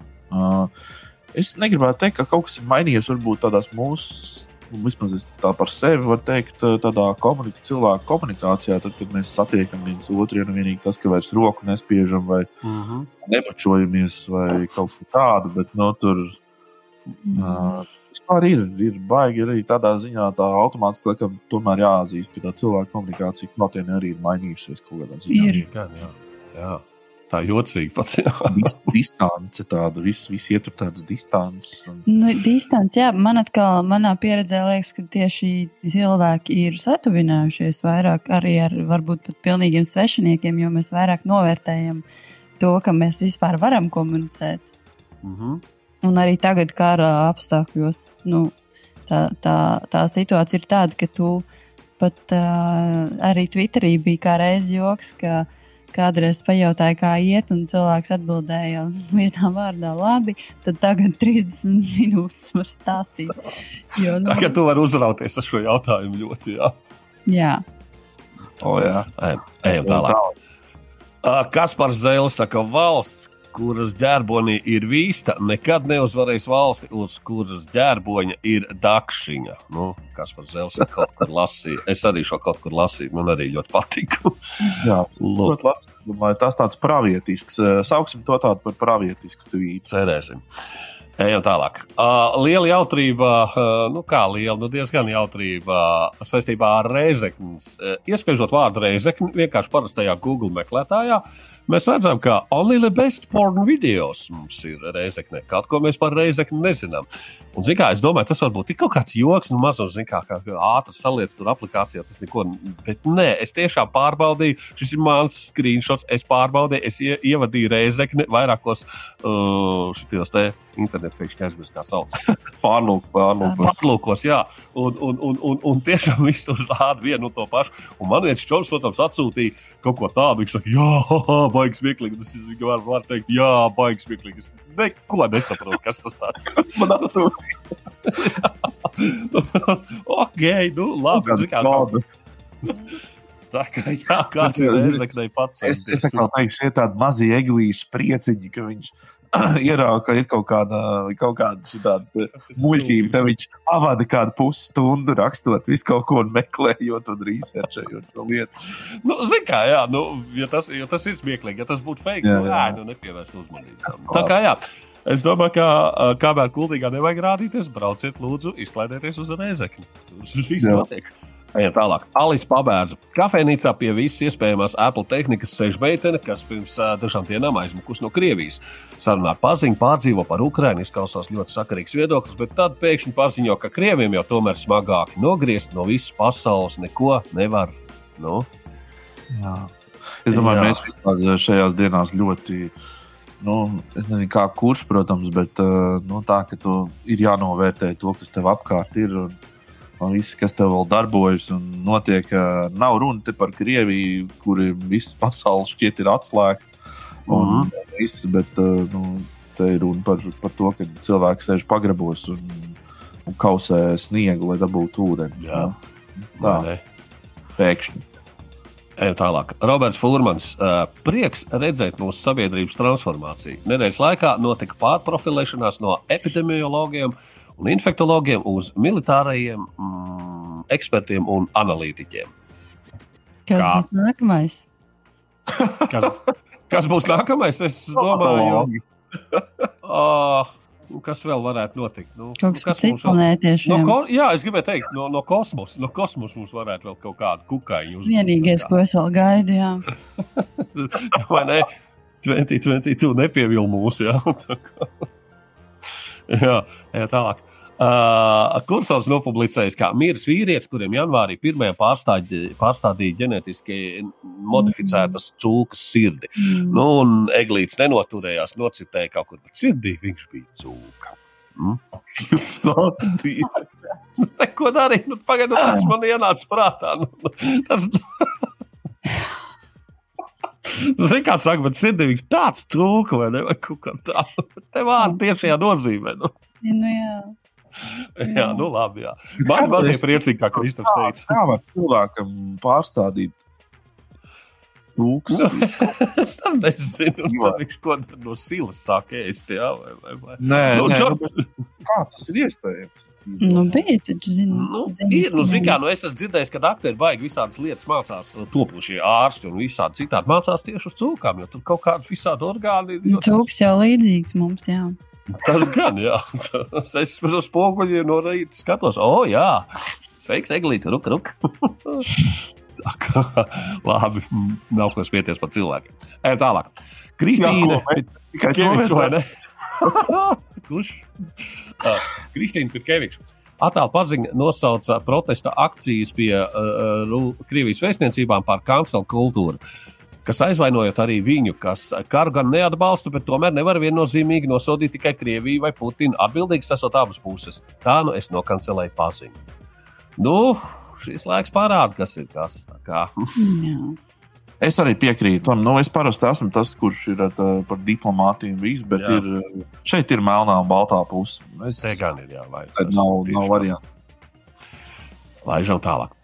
Es negribētu teikt, ka kaut kas ir mainījies varbūt tādās mūsu vismaz es tā par sevi varu teikt, tādā komunika cilvēku komunikācijā, tad, kad mēs satiekam viens otru, ja nu vienīgi tas, ka vairs roku nespiežam vai uh mhm. -huh. nepačojamies vai kaut ko tādu, bet no nu, tur. Mm. Uh, Vispār ir, ir baigi arī tādā ziņā, tā automātiski, tomēr jāatzīst, ka tā cilvēka komunikācija klātienē arī ir mainījusies kaut kādā ziņā. Ir. Gan, jā. Jā. Tā jocīgi pat. Dis, distance tāda, viss vis ietur tādas distances. Un... Nu, distance, jā, man atkal, manā pieredzē liekas, ka tieši cilvēki ir satuvinājušies vairāk arī ar varbūt pat pilnīgiem svešiniekiem, jo mēs vairāk novērtējam to, ka mēs vispār varam komunicēt. Mhm. Un arī tagad, kara apstākļos, nu, tā, tā, tā situācija ir tāda, ka tu pat uh, arī Twitterī bija kā reizes joks, ka kādreiz pajautāja, kā iet, un cilvēks atbildēja vienā vārdā, labi. Tad tagad 30 minūtes var stāstīt. Jo, nu, Tagad tu vari uzrauties ar šo jautājumu ļoti. Jā. jā, O, jā. Ejam, ejam tālāk. Uh, Kaspars Zēlis saka, valsts, kuras ģērbonī ir vīsta, nekad neuzvarēs valsti, uz kuras ģērboņa ir dakšiņa. Nu, Kaspars Zēlis ir kaut kur lasīja. Es arī šo kaut kur lasīju, man arī ļoti patika. jā. Ļoti labi. Domāju, tas tāds pravietisks. eh, Sauksim to tādu par pravietisku tvītu. Cerēsim. Ejam tālāk. Uh, liela jautrība, uh, nu kā liela, nu diezgan jautrība saistībā ar reizekni. Uh, iespiežot vārdu reizekni vienkārši parastajā Google meklētājā, mēs redzam, ka only the best porn videos mums ir reizekne. Kaut ko mēs par reizekni nezinām. Un, kā, es domāju, tas varbūt ir kaut kāds joks, nu mazs, kā, kā ātrs salietas tur aplikācijā, tas neko, bet nē, es tiešām pārbaudīju, šis ir mans screenshots, es pārbaudīju, es ie, ievadīju reizekni vairākos uh, šitos te internetu pēkšņi aizmirst, kā sauc. Pārlūk, pārlūk. Patlūkos, jā, un, un, un, un, un tiešām viss tur rāda vienu un to pašu. Un man viens čoms, protams, atsūtīja kaut ko tādu, viņš saka, jā, baigs smieklīgi. Tas ir, var, var teikt, jā, baigs smieklīgi. Es neko nesaprotu, kas tas tāds ir. Man atsūtīja. ok, nu labi. zini kā, Kādas? Tā kā, jā, kāds ir reizeknei pats. Es, es atkal teikšu, šie tādi mazi eglīši prieciņi, ka viņš ierauga, ka ir kaut kāda, kaut kāda šitāda muļķība, ka viņš pavada kādu pusstundu rakstot visu kaut ko meklējot un researchējot šo lietu. Nu, Ziniet, kā, jā, nu, ja tas, ja tas ir smieklīgi, ja tas būtu fake, Jā, nu, jā. jā, nu, nepievērst uzmanību. Tā kā, jā. Es domāju, ka kamēr kuldīgā nevajag rādīties, brauciet, lūdzu, izklaidieties uz reizekni. Tur viss Jā. Ejam tālāk. Alis pabēdza. Kafejnīcā pie visas iespējamās Apple tehnikas sēž meitene, kas pirms uh, dažām dienām aizmukus no Krievijas. Sarunā ar paziņu pārdzīvo par Ukraiņu, izklausās ļoti sakarīgs viedoklis, bet tad pēkšņi paziņo, ka Krieviem jau tomēr smagāki nogriezt no visas pasaules neko nevar. Nu, Jā. Es domāju, Jā. Mēs vispār šajās dienās ļoti. Nu, es nezinu, kā kurš, protams, bet nu, tā, ka tu ir jānovērtē to, kas tev apkārt ir. Un viss, kas tev vēl darbojas un notiek, nav runa te par Krieviju, kur viss pasaules šķiet ir atslēgta. Un, mm viss, bet nu, te ir runa par, par to, ka cilvēks sēž pagrabos un, un kausē sniegu, lai dabūtu ūdeni. Jā. Nu, tā, pēkšņi. Ejam tālāk. Roberts Furmans. Uh, prieks redzēt mūsu sabiedrības transformāciju. Nedēļas laikā notika pārprofilēšanās no epidemiologiem un infektologiem uz militārajiem mm, ekspertiem un analītiķiem. kas Kā? būs nākamais? Kas, kas būs nākamais? Es domāju, uh, kas vēl varētu notikt. Nu, Kaut kas kas cits planētiešiem. No, ko, jā, es gribēju teikt, no, no kosmosa. No kosmosa mums varētu vēl kaut kādu kukaiņu. uzbūvēt. Vienīgais, ko es vēl gaidu, jā. Vai ne? 2022 nepievilna mūsu. Jā, Tā kā- jā, jā tālāk. Uh, Kursors nopublicējis, kā miris vīrietis, kuriem janvārī pirmajā pārstādīja, ģenētiski modificētas cūkas sirdi. Mm. Nu, un Eglīts nenoturējās, nocitēja kaut kur, bet sirdī viņš bija cūka. Mm? Ko darīt? Nu, Pagaidiet, tas man ienāca prātā. Nu, tas... Nu, Zini, kā saka, bet sirdī viņš tāds trūka, vai ne? Vai kaut kā tā. Te vārdi tiešajā nozīmē. Nu. Nu, jā. Jā, nu labi, jā. Man mazliet priecīgi, kā Kristofs teica. Kā var cilvēkam pārstādīt tūks? Es tam nezinu, viņš ko tad no silas sāk ēst, jā, vai, vai, vai. Nē, Nu, nē, Džor- nu, bet kā tas ir iespējams? Nu, bija taču, zinu. Nu, zinu, ir, nu, zin, kā, nu, es esmu dzirdējis, ka aktieri baigi visādas lietas mācās, topošie ārsti un visādi citādi mācās tieši uz cūkām, jo tur kaut kādi visādi orgāni ir. ļoti- Cūks jau līdzīgs mums, jā. Tas gan, jā. Tas es uz spoguļiem no rīta skatos, o, jā, sveiks, Eglīte, ruk, ruk. Labi, nav ko spieties par cilvēkiem. Ejam tālāk. Kristīne, Tikai to vai ne? Kurš? Uh, Kristīna Pirkevičs. Attēlu paziņa nosauca protesta akcijas pie uh, Krievijas vēstniecībām par kancelu kultūru. Kas aizvainojot arī viņu, kas karu gan neatbalsta, bet tomēr nevar viennozīmīgi nosodīt tikai Krieviju vai Putinu. Atbildīgs esot abas puses. Tā nu es nokancelēju paziņu. Nu, šis laiks parāda, kas ir kas. Kā, Jā. Es arī piekrītu tam. Nu, es parasti esmu tas, kurš ir tā, par diplomātiju un visu, bet Jā. ir, šeit ir melnā un baltā puse. Es, te gan ir jāvajag. tad nav, nav variantu. Laižam tālāk.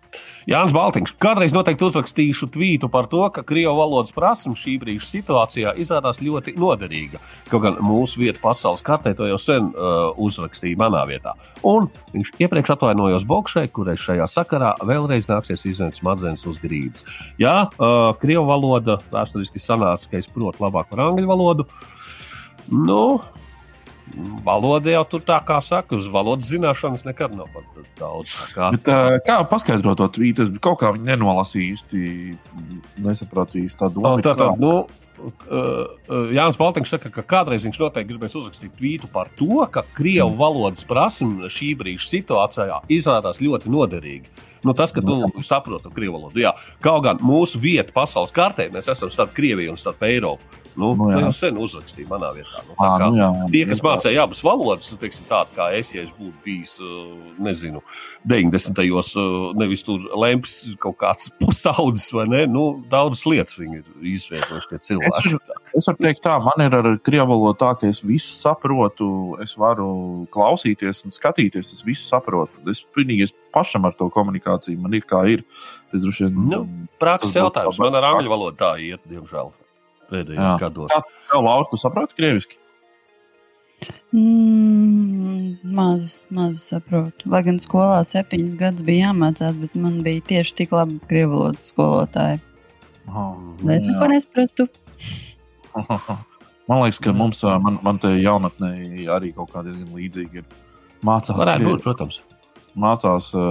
Jānis Baltiņš. Kādreiz noteikti uzrakstīšu tvītu par to, ka krievu valodas prasme šī brīža situācijā izrādās ļoti noderīga. Kaut gan mūsu vieta pasaules kartē to jau sen uh, uzrakstīja manā vietā. Un viņš iepriekš atvainojos Bokšai, kurai šajā sakarā vēlreiz nāksies izņemt smadzenes uz grīdas. Jā, uh, krievu valoda vēsturiski sanāca, ka es protu labāk par angļu valodu. Nu, Valoda jau tur tā kā saka, uz valodas zināšanas nekad nav pat daudz. tā Kā, Bet, kā paskaidrot to tvītu? Es kaut kā nenolasīju īsti. Nesapratu īsti tādu domu. tā, tā, nu, Jānis Baltiņš saka, ka kādreiz viņš noteikti gribēs uzrakstīt tvītu par to, ka krievu valodas prasme šī brīža situācijā izrādās ļoti noderīga. Nu, tas, ka tu saproti krievu valodu, jā. kaut gan mūsu vieta pasaules kartē, mēs esam starp Krieviju un starp Eiropu. Nu, Nu, jā. jau sen uzrakstīja manā vietā. Nu, kā nu, jā. Tie, kas mācīja abas valodas, nu, teiksim, tādi kā es, ja es būtu bijis, nezinu, 90. gados, nevis tur lemps kaut kāds pusaudzis vai ne, nu, daudzas lietas viņi ir izveidojuši tie cilvēki. Es varu teikt, tā, man ir ar krievu valodu tā, ka es visu saprotu, es varu klausīties un skatīties, es visu saprotu. Es pilnīgi es pašam ar to komunikāciju, man ir kā ir. Es droši vien. Nu, Prakses jautājums. Man ar angļu valodu tā iet, diemžēl, pēdējos gados. Kā Laura, tu saproti krieviski? Mm, maz, maz saprotu. Lai gan skolā septiņus gadus bija jāmācās, bet man bija tieši tik labi krievu valodas skolotāji. Lai es neko nesaprotu. Man liekas, ka mums, man, man te jaunatnē arī kaut kā diezgan līdzīga ir. Mācās, Varētu krievi- būt, protams. mācās ā,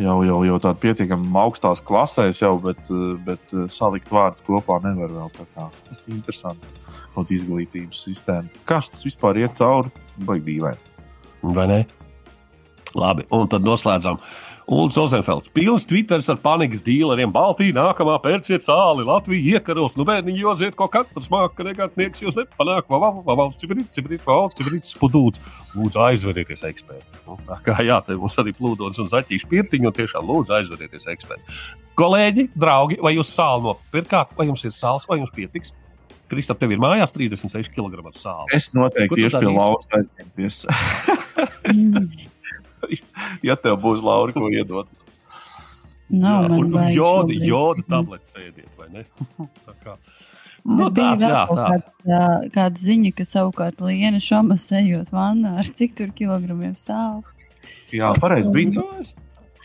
jau, jau, jau tādā pietiekami augstās klasēs, jau, bet, ā, bet ā, salikt vārdus kopā nevar vēl tā kā interesanti. Kaut izglītības sistēma. Kā tas vispār iet cauri? Baigi dīvaini. Vai ne? Labi, un tad noslēdzam. Ulrichs Ozenfelds. Pilns Twitteris ar panikas dīleriem. Baltija nākamā pērciet sāli. Latvija iekaros. Nu, bērniņi joziet, ko katrs māca, ka negatnieks jūs nepanāk. Vau, vau, vau, cibrīt, cibrīt, vau, cibrīt, spudūts. Lūdzu, aizverieties, eksperti. Nu, kā jā, te mums arī plūdots un zaķīši pirtiņi, un tiešām lūdzu, aizverieties, eksperti. Kolēģi, draugi, vai jūs sāli nopirkāt, vai jums ir sāls, vai jums pietiks? Kristap, tev ir mājās 36 kg sāla. Es noteikti tieši pie? Lauras aizņemties. Ja tev būs Laura, ko iedot. Nav man un baigi joda, šobrīd. joda tabletes ēdiet, vai ne? Tā kā. Nu, Nu, bija tāds, jā, tā. kāds, ā, kāda ziņa, ka savukārt Liena šomas ejot vannā ar cik tur kilogramiem sāls. Jā, pareizi bija. Nu,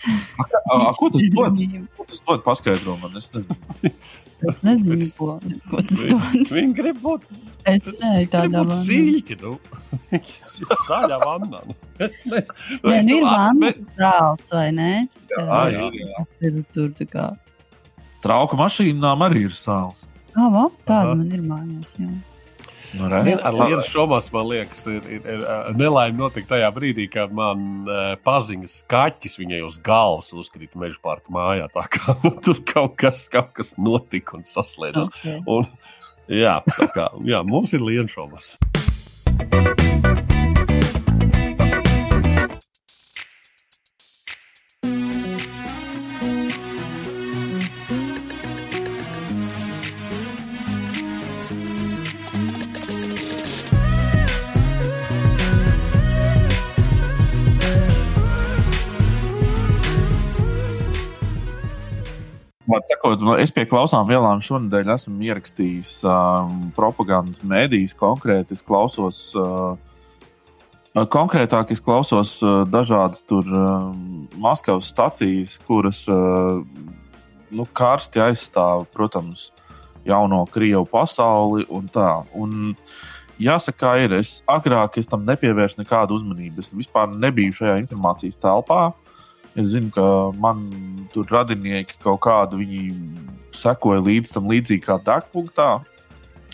A, a, a, ko tas dod? Ko tas dod? Paskaidro man. Es nezinu. Es nezinu, ko, ko tas dod. Viņi grib būt, Es grib tādā vannā. sīļķi. Nu. Saļā vannā. Nu. Es ne, nu, Nē, es nu ir nu, vanna sāls, vai ne? Jā, Jā, jā. Ir tur tā kā. Trauka mašīnām arī ir sāls. Ah, va, tāda man ir mājās. Jā. Nu, Zini, ar? Lietu šomas, man liekas, ir, ir, ir nelaime notika tajā brīdī, kad man uh, paziņas kaķis viņai uz galvas uzkrita meža parka mājā. Tā kā tur kaut kas, kaut kas notika un saslēdzās. Okay. Un, jā, kā jā, mums ir liela Man sakot, nu, es pie klausām vielām šonadēļ esmu ierakstījis um, propagandas mēdījus konkrēti. Es klausos, uh, konkrētāk es klausos uh, dažādas tur um, Maskavas stacijas, kuras uh, nu, karsti aizstāv, protams, jauno Krievu pasauli un tā. Un, Jāsaka, ir. Es agrāk es tam nepievērsu nekādu uzmanību. Es vispār nebiju šajā informācijas telpā. Es zinu, ka man tur radinieki kaut kādu viņi sekoja līdz tam līdzīgi kā degpunktā.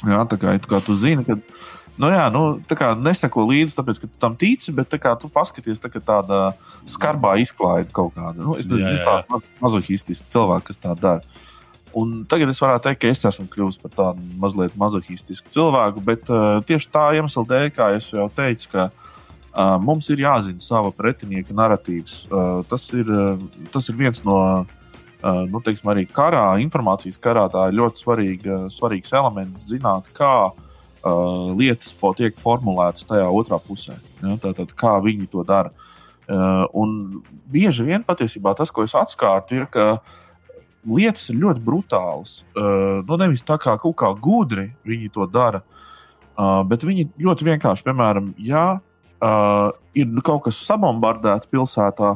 Jā, tā kā, tā kā tu zini, ka nu, jā, nu, tā kā neseko līdzi, tāpēc, ka tu tam tici, bet kā tu paskaties, tā tāda skarbā izklaide kaut kāda. Nu, es nezinu, tāda mazohistiska cilvēka, kas tā dara. Un tagad es varētu teikt, ka es esmu kļuvis par tādu mazliet mazohistisku cilvēku, bet uh, tieši tā iemesla dēļ, kā jau teicu, ka uh, mums ir jāzina sava pretinieka narratīvs. Tas, ir, tas ir viens no nu, teiksim, arī karā, informācijas karā. Tā ir ļoti svarīga, svarīgs elements zināt, kā lietas tiek formulētas tajā otrā pusē. Ja? Tātad, kā viņi to dara. Un bieži vien patiesībā tas, ko es atskārtu, ir, ka lietas ir ļoti brutālas. Nu, nevis tā kā kaut kā gudri viņi to dara, bet viņi ļoti vienkārši, piemēram, ja uh, ir kaut kas sabombardēts pilsētā,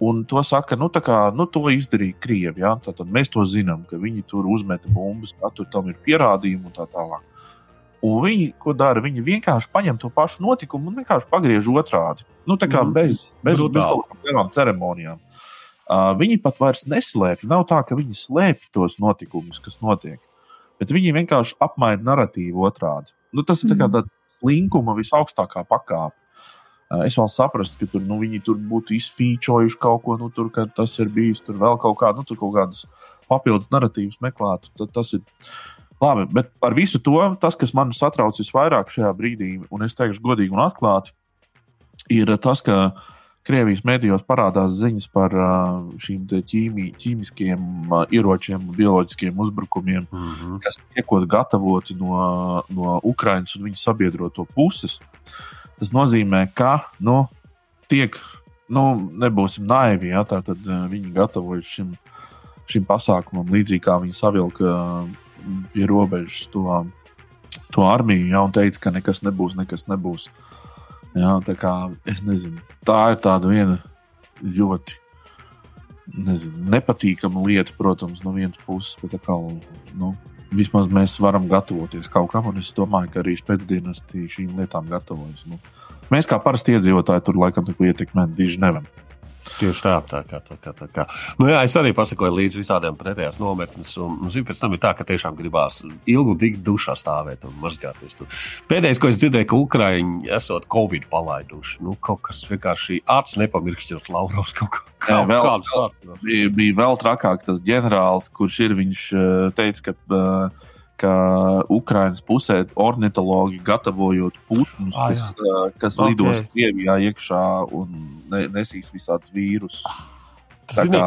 un to saka, nu, kā, nu to izdarīja Krievi. Ja? Tad mēs to zinām, ka viņi tur uzmeta bumbas, ka tur tam ir pierādījumi un tā tālāk. Un viņi, ko dara, viņi vienkārši paņem to pašu notikumu un vienkārši pagriež otrādi. Nu, tā kā mm, bez, bez, bez kaut kādām ceremonijām. Uh, viņi pat vairs neslēpj. Nav tā, ka viņi slēpj tos notikumus, kas notiek. Bet viņi vienkārši apmaina narratīvu otrādi. Nu, tas ir mm. tāds slinkuma visaugstākā pakāpe. Uh, es vēl saprotu, ka tur, nu, viņi tur būtu izfīčojuši kaut ko, nu, tur, tas ir bijis tur vēl kaut, kā, nu, tur kaut kādas papildus narratīvas meklētu. Tad tas ir labi. Bet par visu to, tas, kas man satrauc visvairāk šajā brīdī, un es teikšu godīgi un atklāti, ir tas, ka uh, Krievijas medijos parādās ziņas par šīm ķīmī, ķīmiskiem ieročiem, bioloģiskiem uzbrukumiem, mm -hmm. kas tiek gatavoti no, no Ukraiņas un viņu sabiedroto puses. Tas nozīmē, ka nu, tiek, nu, nebūsim naivi, ja, tātad viņi gatavojas šim, šim pasākumam, līdzīgi kā viņi savilka pie robežas to, to armiju, ja, un teica, ka nekas nebūs, nekas nebūs. Uh, Jā, tā kā es nezinu, tā ir tāda viena ļoti nezinu, nepatīkama lieta, protams, no vienas puses, bet kā, nu, vismaz mēs varam gatavoties kaut kam, un es domāju, ka arī pēcdienas šīm lietām gatavojas. Nu, mēs kā parasti iedzīvotāji tur laikam neko ietekmēt diži nevaram. Tieši tā, tā kā tā. Kā, tā kā. Nu, jā, es arī pasakoju līdz visādiem pretējās nometnes. Un, un zinu, pēc tam ir tā, ka tiešām gribās ilgu dikti dušā stāvēt un mazgāties. Tur. Pēdējais, ko es dzirdēju, ka Ukraiņi esot Covid palaiduši. Nu, kaut kas vienkārši acis nepamirkšķot Laurovs kaut kā. Kā, jā, vēl, bija, bija vēl trakāk tas ģenerālis, kurš ir, viņš eh, teica, ka uh, ka Ukraiņas pusē ornitologi gatavojot putnus, ah, kas, kas okay. lidos Krievijā iekšā un ne, nesīs visādus vīrusus. Tā kā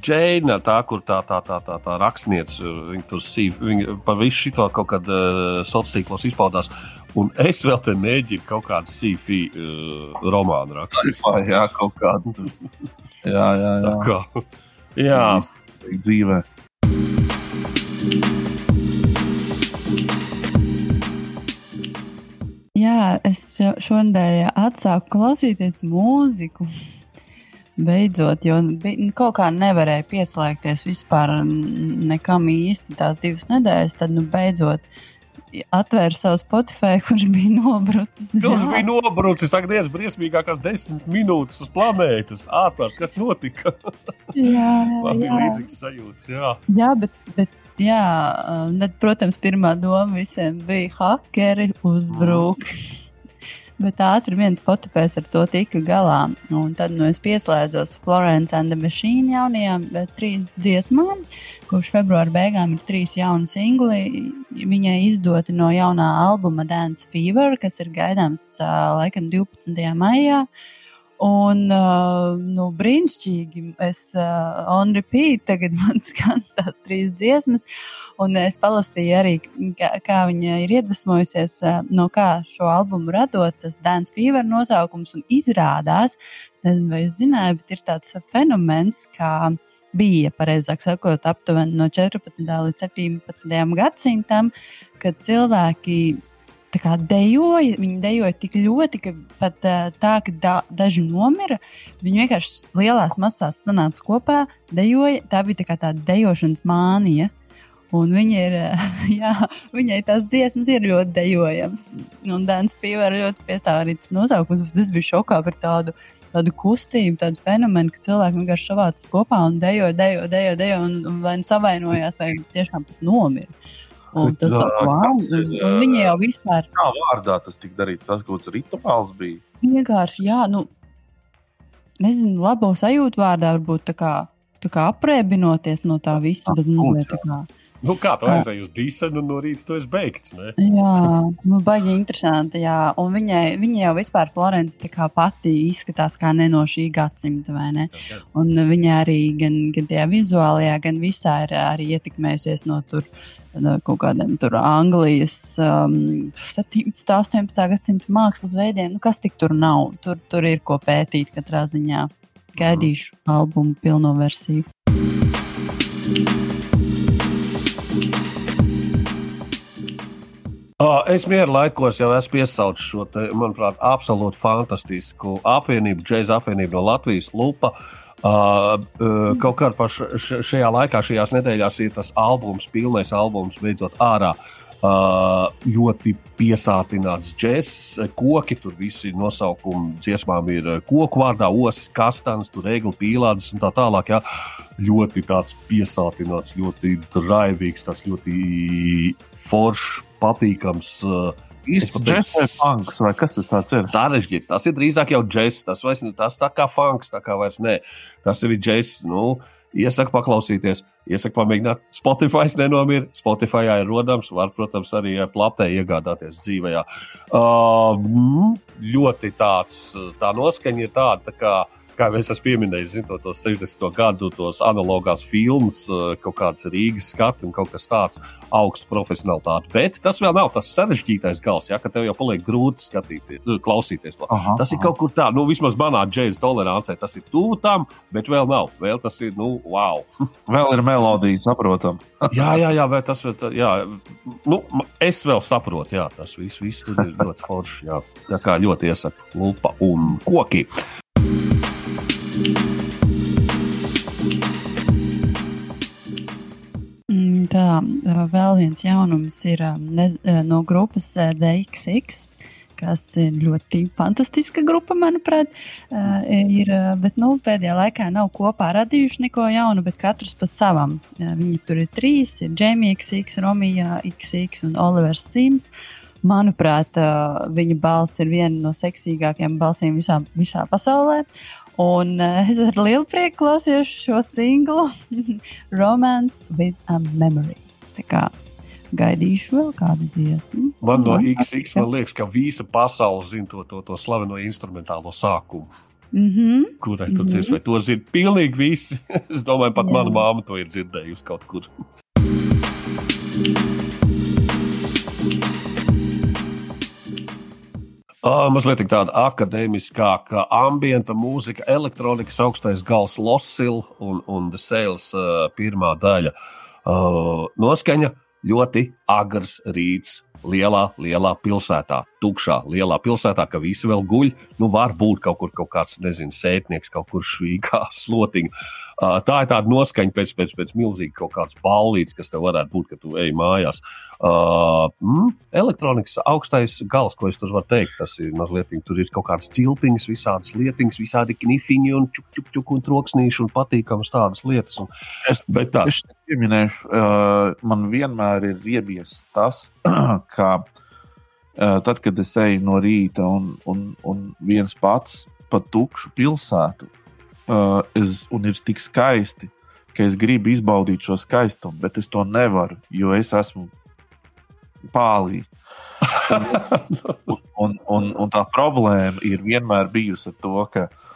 Džeina, tā, kur tā, tā, tā, tā, tā rakstniece, viņa tur sīv, viņa par visu šo kaut kad uh, sociālos tīklos izpaudās. Un es vēl te mēģinu kaut kādu sīfi uh, romānu rakstīt. jā, kaut kādu. jā, jā, jā. Tā kā, jā. Dzīvē. Jā, es šonadēļ atsāku klausīties mūziku. Beidzot, jo kaut kā nevarēja pieslēgties vispār nekam īsti tās divas nedēļas. Tad, nu, beidzot, atvēra savu Spotify, kurš bija nobrucis. Kurš bija nobrucis? Ak, Dievs, briesmīgākās desmit minūtes uz planētas. Ārprāt, kas notika? jā, jā. jā. līdzīgs sajūta. Jā, jā bet, bet jā, tad, protams, pirmā doma visiem bija hakeri uzbruk. Bet ātri viens potipēs ar to tika galā. Un tad nu, es pieslēdzos Florence and the Machine jaunajām trīs dziesmām. Kopš februāra beigām ir trīs jauni singli. Viņai izdoti no jaunā albuma Dance Fever, kas ir gaidāms uh, laikam 12. maijā. Uh, Un, uh, nu, brīnišķīgi. Es uh, on repeat, tagad man skan tās trīs dziesmas. Un es palasīju arī, kā, kā viņa ir iedvesmojusies, uh, no kā šo albumu radot. Tas Dance Fever nosaukums un izrādās, nezinu, vai jūs zinājāt, bet ir tāds fenomens, kā bija, pareizāk sakot, aptuveni no 14. līdz 17. gadsimtam, kad cilvēki kā, dejoja. Viņi dejoja tik ļoti, ka pat tā, ka da, daži nomira. Viņi vienkārši lielās masās sanāca kopā, dejoja. Tā bija tā tāda dejošanas mānija. Un viņa ir, jā, viņai tās dziesmas ir ļoti dejojamas. Un Dānis Pīvērs ļoti piestāvīgs nosaukums, bet es biju šokā par tādu tādu kustību, tādu fenomenu, ka cilvēki vienkārši savācas kopā un dejo, dejo, dejo, dejo un, un vai nu savainojās, vai tiešām pat nomira. Un tas tā, wow, ir, viņi jau vispār Kā vārdā tas tika darīts? Tas kaut kāds rituāls bija. vienkārši, jā, nu, nezinu, labo sajūtu vārdā varbūt tā kā, tā kā aprēķinoties no tā visa, bez mazliet tā kā. Nu, kā tu aizēji uz dīsenu un no rīta tu esi beigts? Ne? Jā, nu, baigi interesanti. Jā. Un viņai, viņai jau vispār Florence pati izskatās kā ne no šī gadsimta, vai ne? Un viņa arī gan, gan tajā vizuālajā, gan visā ir arī ietekmējusies no tur. No kaut kādiem tur Anglijas um, 17. un 18. gadsimta mākslas veidiem. Nu, kas tik tur nav? Tur, tur ir ko pētīt katrā ziņā. Gaidīšu albumu pilno versiju. Uh, es mieru laikos jau esmu piesaucis šo, te, manuprāt, absolūti fantastisku apvienību, džēza apvienību no Latvijas Lupa. Uh, uh, kaut kā šajā laikā, šajās nedēļās, ir tas albums, pilnais albums, beidzot ārā. Uh, ļoti piesātināts džeks, koki, tur visi nosaukumi dziesmām ir koku vārdā, osis, kastans, tur egli pīlādes un tā tālāk. Jā. Ļoti tāds piesātināts, ļoti draivīgs, tāds ļoti foršs, patīkams. Uh, Īsts džeks vai funks, vai kas tas tāds ir? Sarežģīts. Tas ir drīzāk jau džeks. Tas vairs ne tas tā kā funks, tā kā vairs nē. Tas ir džeks. Nu, Iesaku paklausīties, iesaku pamēģināt. Spotify nenomira. Spotify ir rodams, var, protams, arī platē iegādāties dzīvē. Uh, ļoti tāds, tā noskaņa ir tāda, tā kā kā es esmu pieminējis, zin, to, tos 60. gadu, tos analogās filmas, kaut kāds Rīgas skats un kaut kas tāds - augstu profesionālitāti. Bet tas vēl nav tas sarežģītais gals, ja, ka tev jau paliek grūti skatīties, klausīties to. Aha, Tas ir kaut kur tā, nu, vismaz manā džēzus tolerancē, tas ir tuvu tam, bet vēl nav. Vēl tas ir, nu, wow. Vēl ir melodija, saprotam. jā, jā, jā, bet tas vēl, jā, nu, es vēl saprotu, jā, tas viss, viss tur ir ļoti forši. Jā. Tā kā ļoti iesaku lupa un koki. Mm, Tā, vēl viens jaunums ir ne, no grupas DXX, kas ir ļoti fantastiska grupa, manuprāt. Ir, bet nu, pēdējā laikā nav kopā radījuši neko jaunu, bet katrs pa savam. Viņi tur ir trīs - Jamie XX, Romija XX un Olivers Sims. Manuprāt, viņa balss ir viena no seksīgākajām balsīm visā, visā pasaulē. Un uh, es ar lielu prieku klausījos šo singlu Romance with a Memory. Tā kā gaidīšu vēl kādu dziesmu. Man no. XX man liekas, ka visa pasaule zina to, to, to slaveno instrumentālo sākumu, Mm -hmm. kurai tur Mhm. dziesmai. To zina pilnīgi visi. es domāju, pat Jā. mana māma to ir dzirdējusi kaut kur. Uh, mazliet tāda akadēmiskāka, ambienta mūzika, elektronikas augstais gals, Lossila un, un The Sales pirmā daļa. Noskaņa ļoti agrs rīts. Lielā, lielā pilsētā, tukšā, lielā pilsētā, ka visi vēl guļ. Nu, var būt kaut kur kaut kāds, nezinu, sētnieks, kaut kur švīgā slotiņa. Tā ir tāda noskaņa pēc, pēc, pēc milzīga kaut kādas ballītes, kas tev varētu būt, kad tu ej mājās. Uh, mm, elektronikas augstais gals, ko es tur varu teikt, tas ir mazliet, tur ir kaut kādas cilpiņas, visādas lietiņas, visādi knifiņi un čuk, čuk, čuk, un troksnīši un patīkamas tādas lietas. Un, Es- bet tā, Es pieminēšu, uh, man vienmēr ir iebies tas, ka tad, kad es eju no rīta un, un, un viens pats pa tukšu pilsētu, uh, es, un ir tik skaisti, ka es gribu izbaudīt šo skaistumu, bet es to nevaru, jo es esmu pālī. Un, un, un tā problēma ir vienmēr bijusi ar to, ka uh,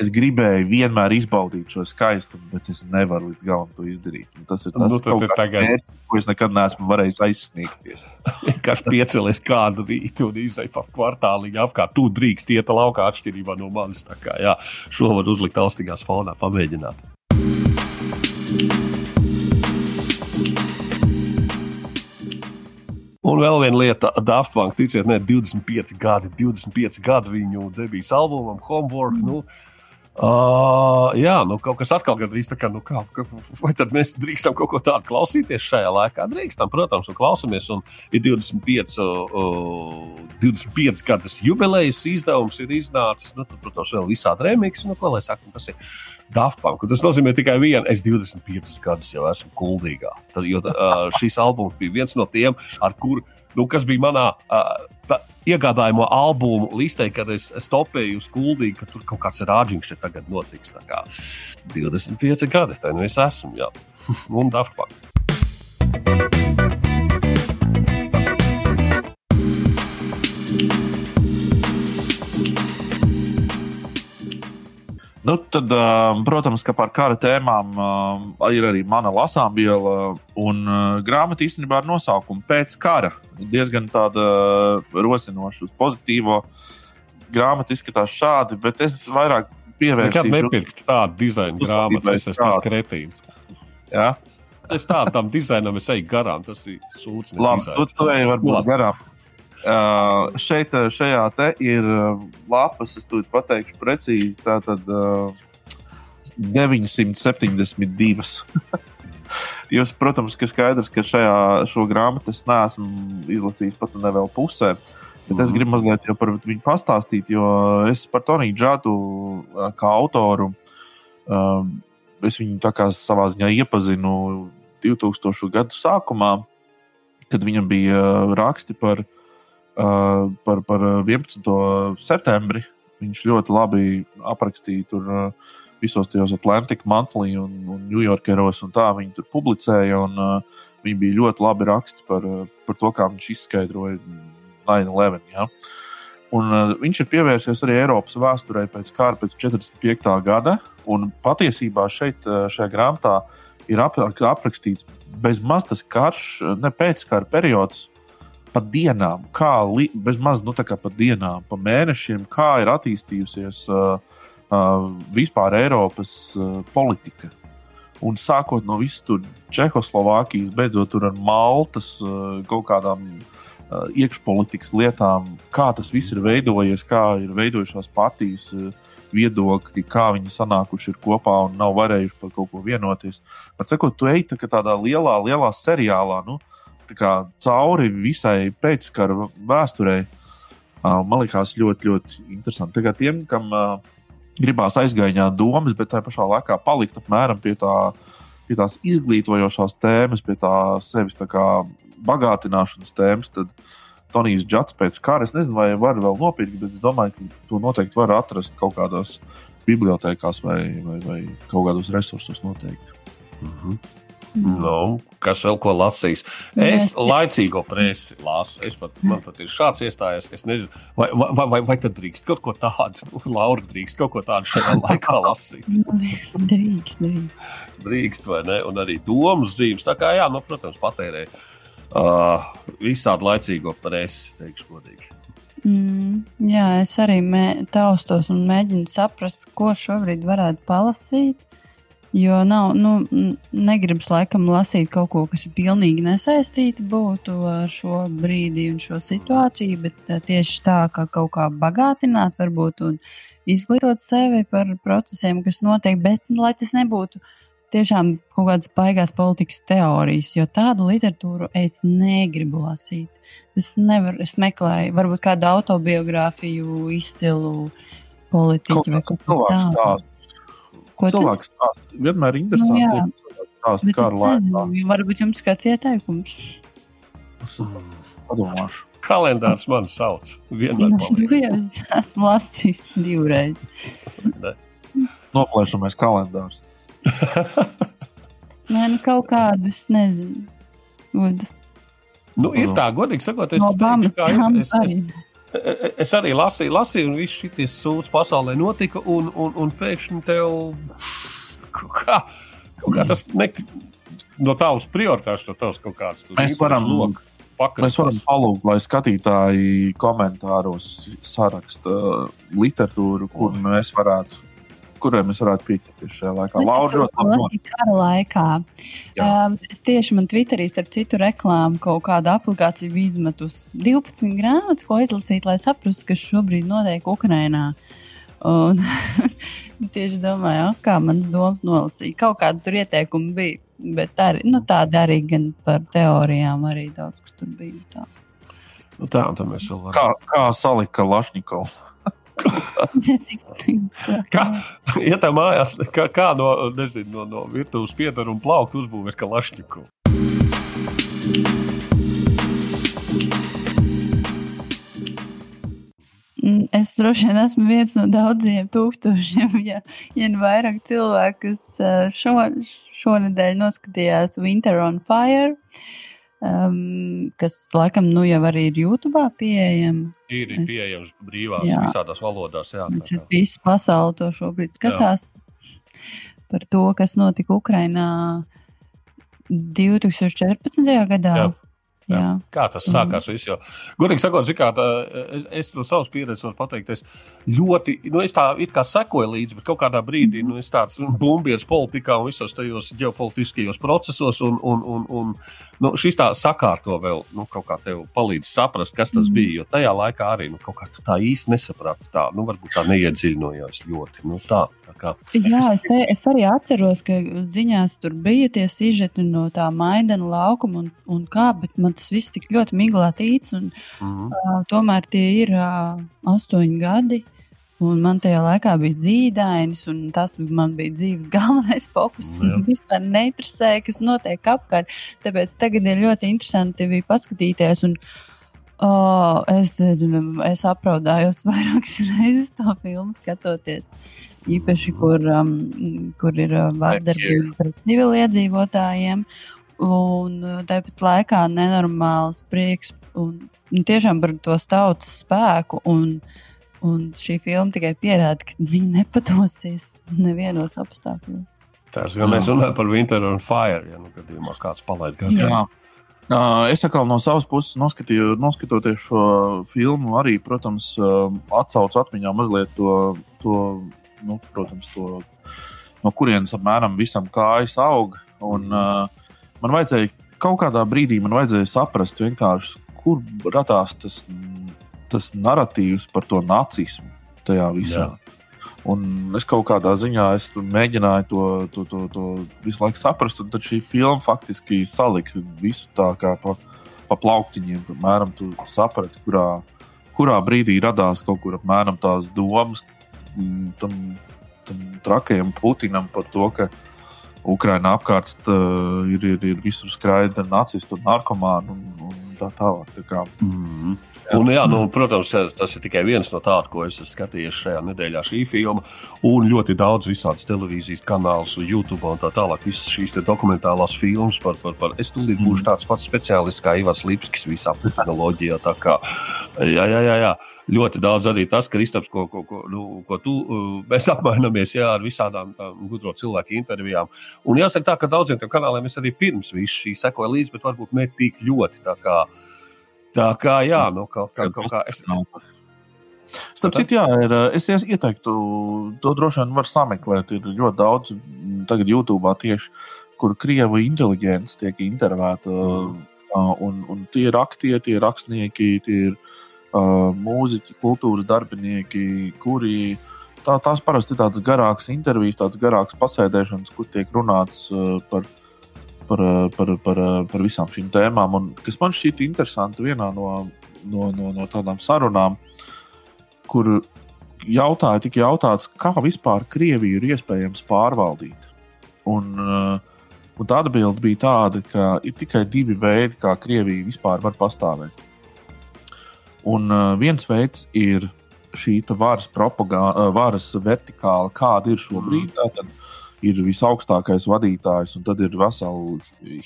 es gribēju vienmēr izbaudīt šo skaistumu, bet es nevaru līdz galam to izdarīt. Un tas ir tas, Nu, kaut kāds tagad- mērķis, ko es nekad neesmu varējis aizsniegties. vienkārši piecēlies kādu rītu un izdeja pa kvartāliņu apkārt. Tu drīkst iet laukā atšķirībā no manis. Tā Kā, jā, šo var uzlikt austīgās fonā, pamēģināt. Un vēl viena lieta, Daft Punk, ticiet, ne 25 gadi, 25 gadi viņu debijas albumam, Homework. Nu, Uh, jā, nu kaut kas atkal gandrīz tā kā, nu kā, vai tad mēs drīkstam kaut ko tādu klausīties šajā laikā? Drīkstam, protams, un klausamies. Un ir 25, uh, 25 gadus jubilejas izdevums, ir iznācis. Nu, tad, protams, vēl visādi remixi, nu, ko lai saka, tas ir Daft Punk. Tas nozīmē tikai vienu, es 25 gadus jau esmu kuldīgā. Tad, jo uh, šis albums bija viens no tiem, ar kuru, nu, kas bija manā. Uh, iegādājumu albumu listē, kad es, es topēju uz kuldīgi, ka tur kaut kāds rāģiņš te tagad notiks. Tā kā 25 gadi, tā nu es esmu, jā, un Daft Punk. Nu, tad, protams, ka par kara tēmām ir arī mana lasāmviela grāmata īstenībā ar nosaukumu Pēc kara. Diezgan tāda rosinoša, pozitīva grāmata izskatās šādi, bet es vairāk pievērstu. Nekad nepirktu tādu dizainu grāmatu, es esmu kretīns. Ja? Es tādam dizainam es eju garām, tas ir sūds. Labi, tu, tu ej varbūt garām. Uh, šeit, šajā te ir lapas, es to pateikšu precīzi. Tā tad uh, 972. Jūs, protams, ka skaidrs, ka šajā šo grāmatu es neesmu izlasījis pat ne vēl pusē. Bet mm. es gribu mazliet par viņu pastāstīt, jo es par Toniju Džādu kā autoru. Uh, es viņu tā kā savā ziņā iepazinu 2000. gadu sākumā, kad viņam bija raksti par uh, uh, par, par 11. septembri. Viņš ļoti labi aprakstīja tur uh, visos tajos Atlantika mantlī un, un Ņujorkeros, un tā viņi tur publicēja. Un, uh, viņi bija ļoti labi raksti par, par to, kā viņš izskaidroja 9-11. Ja? Un, uh, viņš ir pievērsies arī Eiropas vēsturē pēc kara, pēc 45. gada. Un patiesībā šeit, šajā grāmatā, ir ap, aprakstīts bezmaz tas karš, ne pēckara periods, pa dienām, kā bezmaz nu, pa dienām, pa mēnešiem, kā ir attīstījusies uh, uh, vispār Eiropas uh, politika. Un sākot no visas tur Čehoslovākijas, beidzot ar Maltas uh, kaut kādām uh, iekšpolitikas lietām, kā tas viss ir veidojies, kā ir veidojušās partijas. Uh, viedokļi, kā viņi sanākuši kopā un nav varējuši par kaut ko vienoties. Bet, sakot, tu ej tā tādā lielā, lielā seriālā, nu, uh, kā, cauri visai pēckara vēsturei. Man liekas, ļoti, ļoti interesanti. Tagad tiem, kam gribās aizgājiņā domas, bet tā pašā laikā palikt apmēram pie, tā, pie tās izglītojošās tēmas, pie tā sevis tā kā, bagātināšanas tēmas, tad Tonijs Džats pēc kara. Es nezinu, vai var vēl nopirkt, bet es domāju, ka to noteikti var atrast kaut kādās bibliotekās vai, vai, vai kaut kādos resursos noteikti. Mm -hmm. Nu, kas vēl ko lasīs? Es laicīgo presi lasu. Es pat, man pat ir šāds iestājies. Es nezinu, vai, vai, vai, vai tad drīkst kaut ko tādu, Laura, drīkst kaut ko tādu šajā laikā lasīt. drīkst, drīkst. Drīkst, vai ne? Un arī domas zīmes. Tā kā, jā, nu, protams, patērē uh, visādi laicīgo presi, teikšu godīgi. Mm, jā, es arī mē, taustos un mēģinu saprast, ko šobrīd varētu palasīt. Jo nav, nu, negribas laikam lasīt kaut ko, kas ir pilnīgi nesaistīti būtu ar šo brīdi un šo situāciju, bet eh, tieši tā, kā kaut kā bagātināt, varbūt un izglītot sevi par procesiem, kas notiek, bet nu, lai tas nebūtu tiešām kaut kādas baigās politikas teorijas, jo tādu literatūru es negribu lasīt. Es nevaru, es meklēju, varbūt kādu autobiogrāfiju, izcilu politiķu vai kaut ko tādu. Ko cilvēks stāsta. Vienmēr ir interesanti, nu, stāsta kā ar laiku. Varbūt jums kāds ieteikums? Es padomāšu. Kalendārs man sauc. Vienmēr paliek. Es esmu lasījis divreiz. Noplēšamies kalendārs. Nē, nu kaut kādu, es nezinu. Good. Nu, ir tā, godīgi sakot, es, no teikšu, kā, es, es, es arī lasīju, lasīju, un viss šis sūds pasaulē notika, un, un, un pēkšņi tev kā, kā tas ne, no tavas prioritātes, no tavas kaut kādas mēs varam lūgt. Mēs varam palūgt, lai skatītāji komentāros saraksta literatūru, kur mēs varētu kuriem mēs varētu pieķerties šajā laikā. Laura, ļoti kara laikā. Um, es tieši man Twitterī, starp citu, reklāmu kaut kādu aplikāciju izmetus 12 grāmatas, ko izlasīt, lai saprastu, kas šobrīd notiek Ukrajinā. Un tieši domāju, oh, kā manas domas nolasīja. Kaut kāda tur ieteikuma bija, bet arī, nu, tāda arī gan par teorijām arī daudz, kas tur bija. Tā. Nu, tā, un tad mēs vēl varam. Kā, kā salika Lašnikovs? Kā, ja tā mājās, kā, kā no, nezinu, no, no virtuves piedaru un plauktu uzbūvēt kalašņiku. Mm, Es droši vien esmu viens no daudziem tūkstošiem, ja, ja ne vairāk cilvēku, kas ā, šo, šonadēļ noskatījās Winter on Fire, um, kas laikam nu jau arī ir YouTube pieejama. Ir Es- pieejams brīvās, Jā. visādās valodās. Jā, tā Šeit kā. visa pasaule to šobrīd skatās par to, kas notika Ukrainā 2014. gadā. Jā. Jā. Jā. Kā tas sākās? Mm. Jau, godīgi sakot, kā, tā, es, es no savas pieredzes varu pateikt, es ļoti, nu, es tā it kā sekoju līdzi, bet kaut kādā brīdī, nu, es tāds bumbieris politikā un visos tajos ģeopolitiskajos procesos, un, un, un, un nu, šis tā sakārto vēl, nu, kaut kā tev palīdz saprast, kas tas Mhm. bija, jo tajā laikā arī, nu, kaut kā tu tā īsti nesaprati tā, nu, varbūt tā neiedziļinojās ļoti, nu, tā, tā kā. Jā, es, te, es arī atceros, ka ziņās tur bija tie sižeti no tā maidana laukuma un, un kā, bet man tas viss tik ļoti miglātīts. Un, Mm. uh, tomēr tie ir uh, astoņi gadi. Un man tajā laikā bija zīdainis, un tas man bija dzīves galvenais fokus. Man vispār neinteresēja, kas notiek apkārt. Tāpēc tagad ir ļoti interesanti bija paskatīties. Un, oh, es, nezinu, es apraudājos vairākas reizes to filmu skatoties. Īpaši, kur, um, kur ir uh, vārdarbība pret civiliedzīvotājiem. Un tāpat laikā nenormāls prieks un, un tiešām par to tautas spēku. Un, un šī filma tikai pierāda, ka viņi nepadosies nevienos apstākļos. Tas, ja mēs runājam par Winter on Fire, ja nu gadījumā kāds palaid garām. Jā. Es atkal no savas puses noskatīju, noskatoties šo filmu, arī, protams, atcaucu atmiņā mazliet to, to, nu, protams, to no kurienes apmēram visam kājas aug. Un, uh, man vajadzēja kaut kādā brīdī man vajadzēja saprast, kur radās tas, tas narratīvs par to nacismu tajā visā. Jā. Un es kaut kādā ziņā es mēģināju to, to, to, to visu laiku saprast, un tad šī filma faktiski salika visu tā kā pa, pa plauktiņiem. Apmēram tu saprati, kurā, kurā brīdī radās kaut kur apmēram tās domas mm, tam, tam trakajam Putinam par to, ka Ukraiņā apkārt uh, ir, ir, ir visur skraida nacistu un narkomānu un, un tā tālāk. Tā kā, Mm. Un, jā, nu, protams, tas ir tikai viens no tādiem, ko es esmu skatījies šajā nedēļā. Šī filma un ļoti daudz visādas televīzijas kanālus, YouTube un tā tālāk. Visas šīs dokumentālās filmas par, par, par es tūlīt būšu tāds pats speciālists kā Ivars Lipskis visā tehnoloģijā. kā, Jā, jā, jā, jā. Ļoti daudz arī tas, Kristaps, ko, ko, ko, nu, ko tu, uh, mēs apmainamies jā, ar visādām gudro cilvēku intervijām. Un jāsaka, tā, ka daudziem tiem kanāliem es arī pirms visu šī sekoju līdzi, bet varbūt ne tik ļoti. Tā kā, tā kā jā, nu, kaut kā, kaut kā es, Starp citu, jā, ir, es ies- ieteiktu, to droši vien var sameklēt. Ir ļoti daudz, mm, tagad YouTube tieši, kur krievu inteliģents tiek intervēta. Mm. Un, un tie ir aktieri, tie ir rakstnieki, tie ir uh, mūziķi, kultūras darbinieki, kuri. Tā, tās parasti ir tādas garākas intervijas, tādas garākas pasēdēšanas, kur tiek runāts uh, par, par, uh, par, par, uh, par visām šīm tēmām. Un, kas man šķiet interesanti vienā no, no, no, no tādām sarunām, kur jautāja, tika jautāts, kā vispār Krieviju ir iespējams pārvaldīt. Un, uh, un tā atbilde bija tāda, ka ir tikai divi veidi, kā Krievija vispār var pastāvēt. Un uh, viens veids ir šī varas, propagā- uh, varas vertikāla, kāda ir šobrīd. Tātad ir visaugstākais vadītājs, un tad ir vesela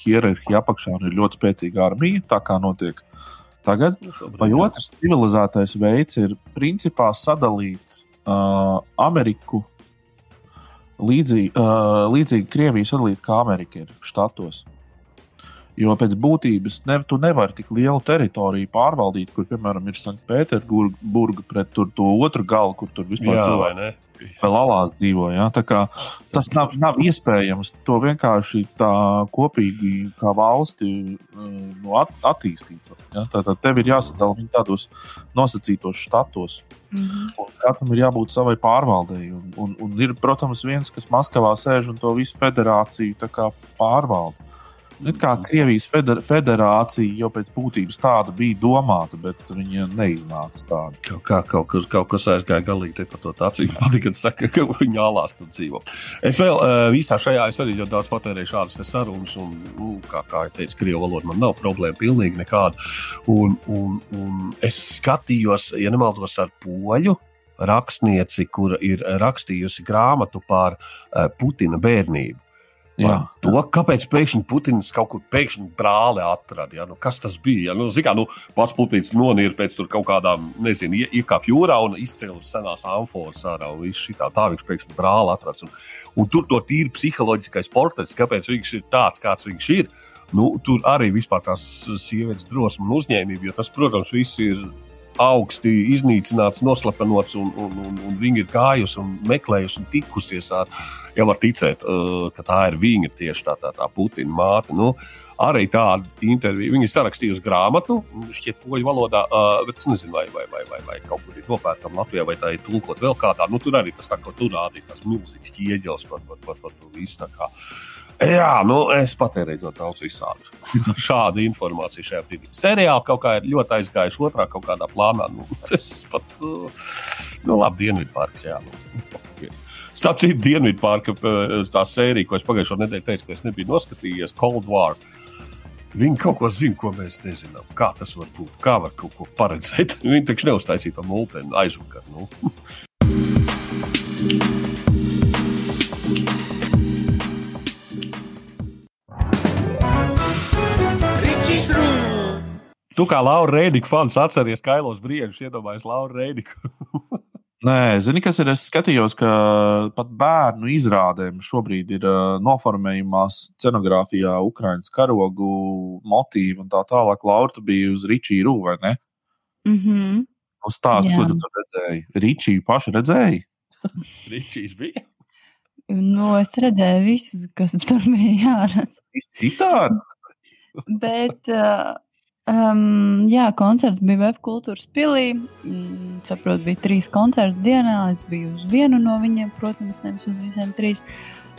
hierarhija apakšā, un ir ļoti spēcīga armija, tā kā notiek tagad. Vai otrs civilizētais veids ir principā sadalīt uh, Ameriku līdzīgi, uh, līdzīgi Krieviju sadalīt, kā Amerika ir štatos. Jo pēc būtības ne, tu nevari tik lielu teritoriju pārvaldīt, kur, piemēram, ir Sanktpēterburga pret tur, to otru galu, kur tur vispār Jā, vai cilvēki ne? vēl alās dzīvo. Ja? Tā kā Tas nav, nav iespējams to vienkārši tā kopīgi kā valsti uh, no at, attīstīt. Ja? Tātad tev ir jāsadala viņi tādos nosacītos štatos. Mhm. Un katram ir jābūt savai pārvaldei. Un, un, un ir, protams, viens, kas Maskavā sēž un to visu federāciju tā kā pārvalda. Kā Krievijas feder federācija jau pēc būtības tāda bija domāta, bet viņa neiznāca tāda. Kaut, kā, kaut, kur, kaut kas aizgāja galīgi par to tādu. Man tikai saka, ka viņi ālās tur dzīvo. Es vēl uh, visā šajā es arī ļoti daudz patērēju šādas sarunas, un, nu, kā, kā jau teicu, krievu valoda man nav problēma pilnīgi nekāda. Un, un, un es skatījos, ja nemaldos, ar poļu rakstnieci, kura ir rakstījusi grāmatu par uh, Putina bērnību. To, kāpēc pēkšņi Putins kaut kur pēkšņi brāli atrada? Ja? Nu, kas tas bija? Ja? Nu, kā, nu, pats Putins nonīra pēc kaut kādām, nezinu, ie- iekāp jūrā un izcēla senās amforas ārā. šitā. Tā viņš pēkšņi brāli atrada. Un, un tur to tīri psiholoģiskais portrets, kāpēc viņš ir tāds, kāds viņš ir. Nu, tur arī vispār tās sievietes drosme un uzņēmība, jo tas, protams, viss ir augsti iznīcināts, noslepenots, un, un, un, un viņi ir gājusi un meklējusi un tikusies ar, ja var ticēt, uh, ka tā ir viņa tieši tā, tā, tā Putina māte. Nu, arī tāda intervija. Viņa ir sarakstījusi grāmatu, šķiet, poļu valodā, uh, bet es nezinu, vai, vai, vai, vai, vai kaut kur ir nopērkama Latvijā, vai tā ir tulkot vēl kādā. Nu, tur arī tas tā, ko tur rādīja, tas milzīgs ķieģels par, par, par, par to visu. Jā, nu, es patērēju ļoti daudz visādi. Šāda informācija šajā brīdī. Seriāli kaut kā ir ļoti aizgājuši otrā kaut kādā plānā. Nu, tas pat, uh, nu, labi, Dienvidparks, jā. Nu, Starp citu, Dienvidparka uh, tā sērija, ko es pagājušo nedēļu teicu, ka es nebiju noskatījies, Cold War. Viņi kaut ko zina, ko mēs nezinām. Kā tas var būt? Kā var kaut ko paredzēt? Viņi taču neuztaisīja to multeni aizvakar. Nu. Tu kā Laura Rēdika fans atceries Kailos brīžus, iedomājies Laura Rēdiku. Nē, zini, kas ir? Es skatījos, ka pat bērnu izrādēm šobrīd ir uh, noformējumās scenogrāfijā Ukraiņas karogu motīvi un tā tālāk. Laura, tu biji uz Ričiju Rū, vai ne? Mhm. Uz stāstu, ko tu tur redzēji? Ričiju pašu redzēji? Ričijs bija. Nu, es redzēju visu, kas tur bija jāredz. Viss gitāra? Bet, uh, um, jā, koncerts bija kultūras pilī. Mm, saprotu, bija trīs koncerti dienā. Es biju uz vienu no viņiem, protams, nevis uz visiem trīs.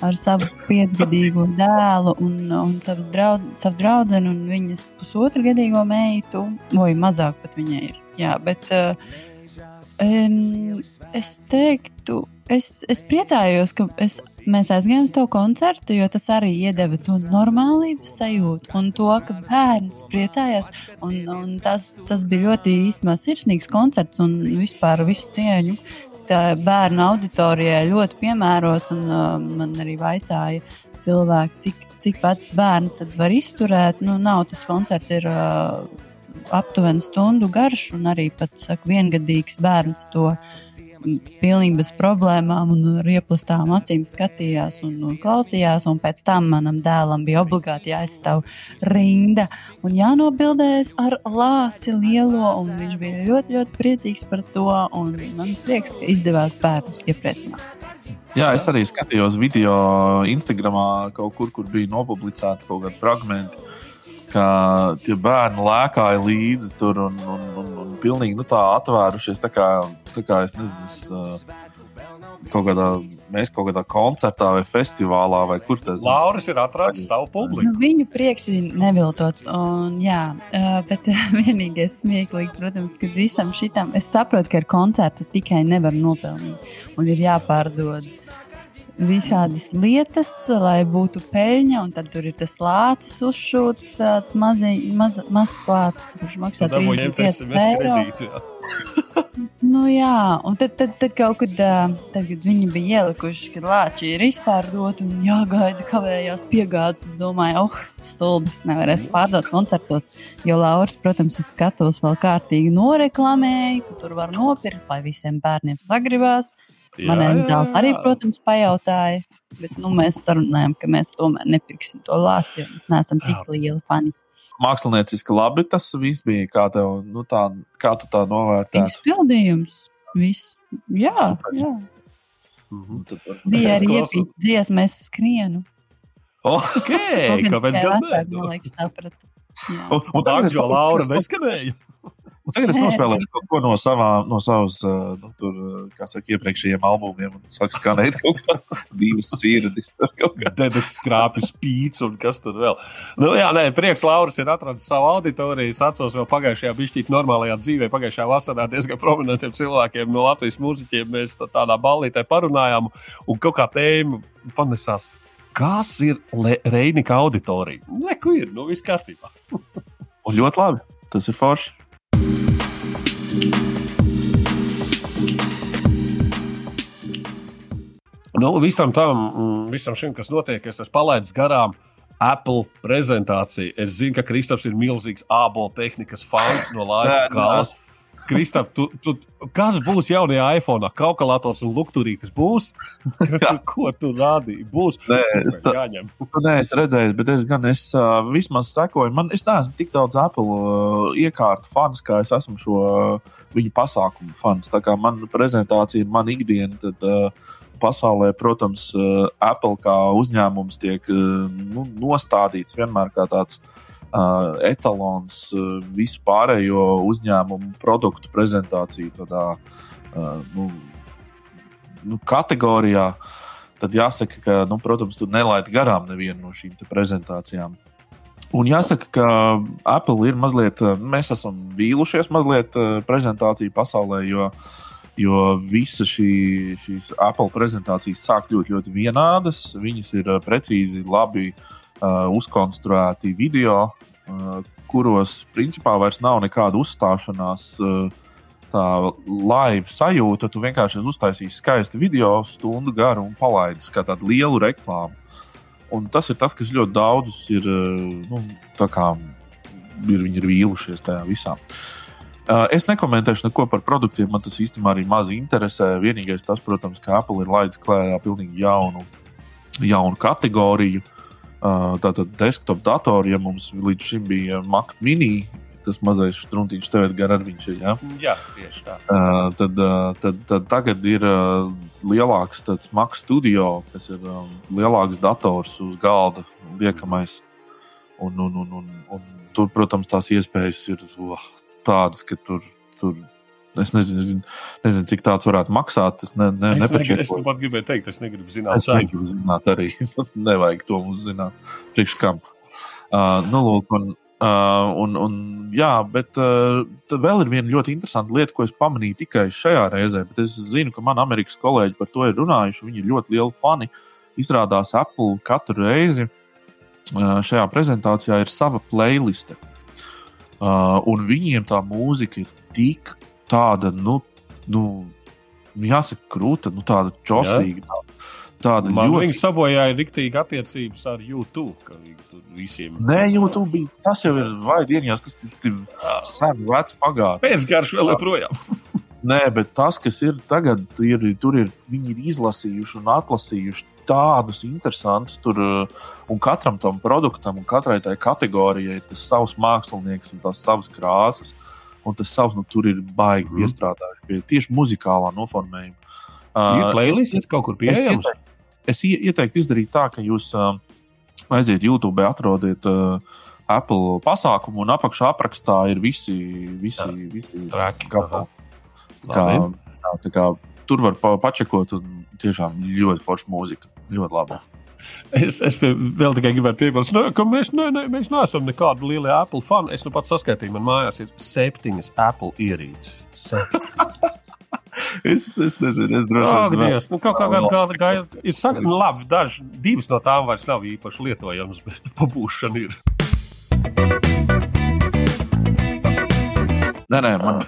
Ar savu piecgadīgo dēlu un, un savas draud, savu draugu un viņas pusotru gadīgo meitu. Vai mazāk pat viņai ir. Jā, bet uh, um, es teiktu, es, es priecājos, ka es, mēs aizgājām uz to koncertu, jo tas arī iedeva to normālības sajūtu un to, ka bērns priecājās. Un, un tas, tas bija ļoti īstenībā sirsnīgs koncerts un vispār visu cieņu. Bērnu auditorijai ļoti piemērots, un uh, man arī vaicāja cilvēki, cik, cik vecs bērns var izturēt. Nu, nav tas koncerts ir uh, aptuveni stundu garš, un arī pat saka, viengadīgs bērns to pilnīgi bez problēmām un ar ieplastām acīm skatījās un, un klausījās. Un pēc tam manam dēlam bija obligāti jāizstāv rinda un jānobildējas ar lāci lielo. Viņš bija ļoti, ļoti priecīgs par to. Man prieks, ka izdevās bērnus iepriecināt. Jā, es arī skatījos video Instagramā, kaut kur, kur bija nopublicēti kaut kādi fragmenti. Kā tie bērni lēkāja līdzi tur un, un, un, un pilnīgi nu, tā atvērušies. Tā kā, tā kā es nezinu, es, uh, kaut kādā, mēs kaut kādā koncertā vai festivālā vai kur tas Lauris ir atradzis savu publiku. Nu, viņu prieks ir neviltots. Un, jā, uh, bet vienīgais smieklīgi, protams, ka visam šitam es saprotu, ka ar koncertu tikai nevar nopelnīt. Un ir jāpārdod visādas lietas, lai būtu peļņa. Un tad tur ir tas lācis uzšūts, tāds maziņš, maz, mazs lācis, kurš maksā Dabūjiem 35 SMS eiro. Nu, jā, un tad, tad, tad kaut kad, tad, kad viņi bija ielikuši, ka lāči ir izpārdoti un jāgaida kavējās piegādes, es domāju, oh, stulbi, nevarēs pārdot koncertos. Jo Lauris, protams, es skatos vēl kārtīgi noreklamēja, ka tur var nopirkt, lai visiem bērniem sagribās. Manai Jā, dēls arī, protams, pajautāja, bet nu, mēs sarunājām, ka mēs tomēr nepirksim to lāci, jo mēs neesam tik lieli fani. mākslinieciski labi. Tas viss bija. Kā, tev, nu, tā, kā tu tā novērtēji? Izpildījums, viss. Jā, jā. Mhm. Bija arī Es klausos. iepīta dziesma, es skrienu. Ok, kāpēc gan ne? Man liekas, sapratu. Un, un Tā es jau Laura paskatos- neskanēja. Tagad es nospēlēšu kaut ko no, savā, no savas, nu, tur, kā saka, iepriekšējiem albumiem. Un saka, skanēt kaut kā divas sirdis. Debes skrāpjas pīts un kas tur vēl. Nu, jā, nē, prieks Lauris ir atradis savu auditoriju. Es atceros vēl pagājušajā bišķīt normālajā dzīvē, pagājušajā vasarā diezgan prominentiem cilvēkiem no Latvijas mūziķiem. Mēs tādā ballītē parunājām un kaut kā tēma panesās. Kas ir Reinika auditorija? Neko ir, nu viss kārtībā. un ļoti labi. Tas ir forši. Nu, visam tam, mm, visam šim, kas notiek, es esmu palaidis garām Apple prezentāciju. Es zinu, ka Kristofers ir milzīgs ābolu tehnikas fans no laika galas. Kristap, tu, tu, kas būs jaunajā iPhone? Kalkulators un lukturītis būs. Ko tu rādīji? Būs. Nē, es, tā, nē, es redzēju, bet es gan es uh, vismaz sekoju. Man, es neesmu tik daudz Apple uh, iekārtu fans, kā es esmu šo uh, viņu pasākumu fans. Tā kā man prezentācija ir mana ikdiena. Tad, uh, pasaulē, protams, uh, Apple kā uzņēmums tiek uh, nu, nostādīts vienmēr kā tāds uh, uh, etalons uh, visu pārējo uzņēmumu produktu prezentāciju tādā uh, nu, nu, kategorijā, tad jāsaka, ka, nu, protams, tu nelaidi garām nevienu no šīm prezentācijām. Un jāsaka, ka Apple ir mazliet, mēs esam vīlušies mazliet prezentāciju pasaulē, jo, jo visas šī, šīs Apple prezentācijas sāk ļoti, ļoti vienādas. Viņas ir precīzi, labi uh, uzkonstruēti video, uh, kuros principā vairs nav nekāda uzstāšanās. Uh, Tā live sajūta, tu vienkārši uztaisīsi skaistu video, stundu garu un palaidi kā tādu lielu reklāmu. Un tas ir tas, kas ļoti daudzus ir, nu, kā, ir, ir vīlušies tajā visā. Uh, es nekomentēšu neko par produktiem, man tas īstenībā arī maz interesē. Vienīgais tas, protams, ka Apple ir laidis klājā pilnīgi jaunu, jaunu kategoriju. Uh, Tātad desktop datori, ja mums līdz šim bija Mac mini, tas mazais struntīgs, tev ir. Ja? Jā, tieši tā. Uh, tad, uh, tad, tad tagad ir uh, lielāks Mac studio, kas ir um, lielāks dators uz galda liekamais. Un, un, un, un, un tur, protams, tās iespējas ir uh, tādas, ka tur, tur Es nezinu, nezinu, nezinu, cik tāds varētu maksāt. Es, ne, ne, es, negribu, es pat gribēju teikt, es negribu zināt, es negribu zināt arī. Nevajag to mums zināt. Priekš kam? Uh, nu, lūk, un, uh, un, un, jā, bet uh, vēl ir viena ļoti interesanta lieta, ko es pamanīju tikai šajā reizē. Bet es zinu, ka man amerikāņu kolēģi par to ir runājuši. Viņi ir ļoti lieli fani. Izrādās, Apple katru reizi uh, šajā prezentācijā ir sava playliste. Uh, un viņiem tā mūzika ir tik tāda, nu, nu jāsaka, krūta, nu, tāda čosīga. Jā. Tāda Man ļoti... Viņa sabojāja rīktīgi attiecības ar YouTube. Visiem. Nē, YouTube bija. Tas jau ir vai dienās, tas ir sen, vecs pagātnē. Pēc garš vēl joprojām. Nē, bet tas, kas ir tagad, ir, tur ir viņi ir izlasījuši un atlasījuši tādus interesantus, tur, un katram tam produktam un katrai tai kategorijai tas savs mākslinieks un tās savas krāsas un tas savs nu, tur ir baigi mm. piestrādājuši pie tieši muzikālā noformējuma. Ir playlists kaut kur pieejams. Es, ieteiktu, es ieteiktu izdarīt tā, ka jūs uh, aiziet YouTube, atrodiet uh, Apple pasākumu, un apakšā aprakstā ir visi, visi, visi traki. Kā, kā, tā, tā kā, tur var pa, pačekot, un tiešām ļoti forša mūzika. Ļoti laba. Es, es vēl tikai gribēju piebilst, nu, ka mēs, ne, ne, mēs neesam nekādi lieli Apple fani. Es nu pats saskaitīju, man mājās ir septiņas Apple ierīces. es, es nezinu, es droši vien. Nu, kaut kā kāda gāja. Ir saka, nu, labi, daži, divas no tām vairs nav īpaši lietojamas, bet pabūšana ir. Nē, nē, man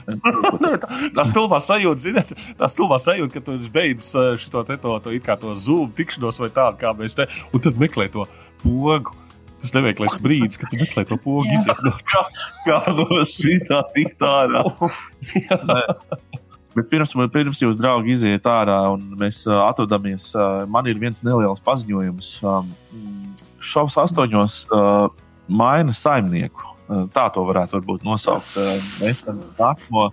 tā stulbā sajūta, ziniet, tā stulbā sajūta, ka tu beidz eh, šo te to, to, to, to zūmu tikšanos vai tādu, kā mēs te, un tad meklē to pogu. Tas neveiklais brīdis, kad tu meklē to pogu, iziet no kā, kā no šī tā tikt ārā. Bet pirms, pirms jūs, draugi, iziet ārā un mēs uh, atrodamies, uh, man ir viens neliels paziņojums. Um, šovs astoņos uh, maina saimnieku. Tā to varētu nosaukt. Mēs esam nākamo.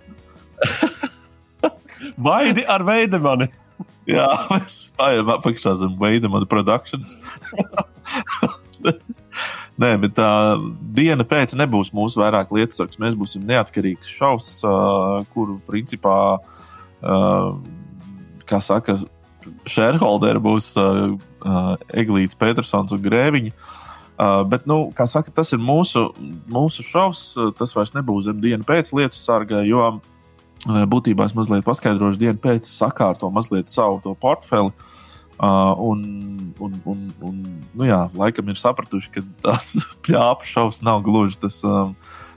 Vaidi ar veidemani. Jā, mēs apakšā zem veidemani produkcijas. Nē, bet tā uh, diena pēc nebūs mūsu vairāk lietas. Mēs būsim neatkarīgs šovs, uh, kuru principā, uh, kā saka, shareholderi būs uh, uh, Eglīts, Petersons un Grēviņš. Uh, bet, nu, kā saka, tas ir mūsu, mūsu šovs. Tas vairs nebūs zem dienas pēc lietu sarga, jo uh, būtībā es mazliet paskaidrošu dienu pēc sakārto mazliet savu to portfeli. Uh, un, un, un, un nu jā, laikam ir sapratuši, ka tas plāpa šovs nav gluži tas, um,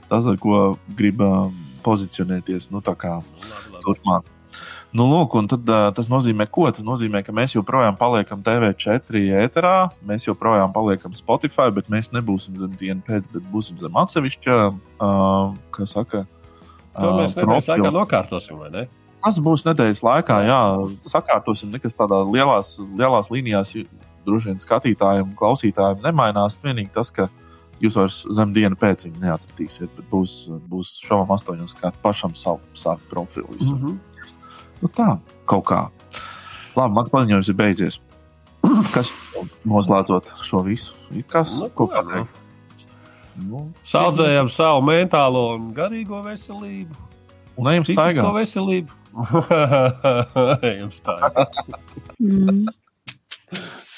tas ar ko grib um, pozicionēties nu, turpmāk. Nu, lūk, tad, tas nozīmē, ko? Tas nozīmē, ka mēs joprojām paliekam TV4 ēterā, mēs joprojām paliekam Spotify, bet mēs nebūsim zem pēc, bet būsim zem atsevišķa, uh, kā saka, to mēs nedēļas laikā nokārtosim, vai ne? Tas būs nedēļas laikā, jā, sakārtosim. Nekas tādā lielās, lielās līnijās droši vien skatītājiem klausītājiem nemainās. Vienīgi tas, ka jūs vairs zem dienas pēc viņa neatradīsiet, bet būs, būs šovam astoņos kā pašam savu, savu profilu. Mm -hmm. Nu, tā, kaut kā. Labi, mans paziņojums ir beidzies. Kas noslēdzot šo visu? Ir kas nu, ko pateikt? Nu, Saudzējam savu mentālo un garīgo veselību. Un ejam staigāt. veselību. ejam staigāt. mm.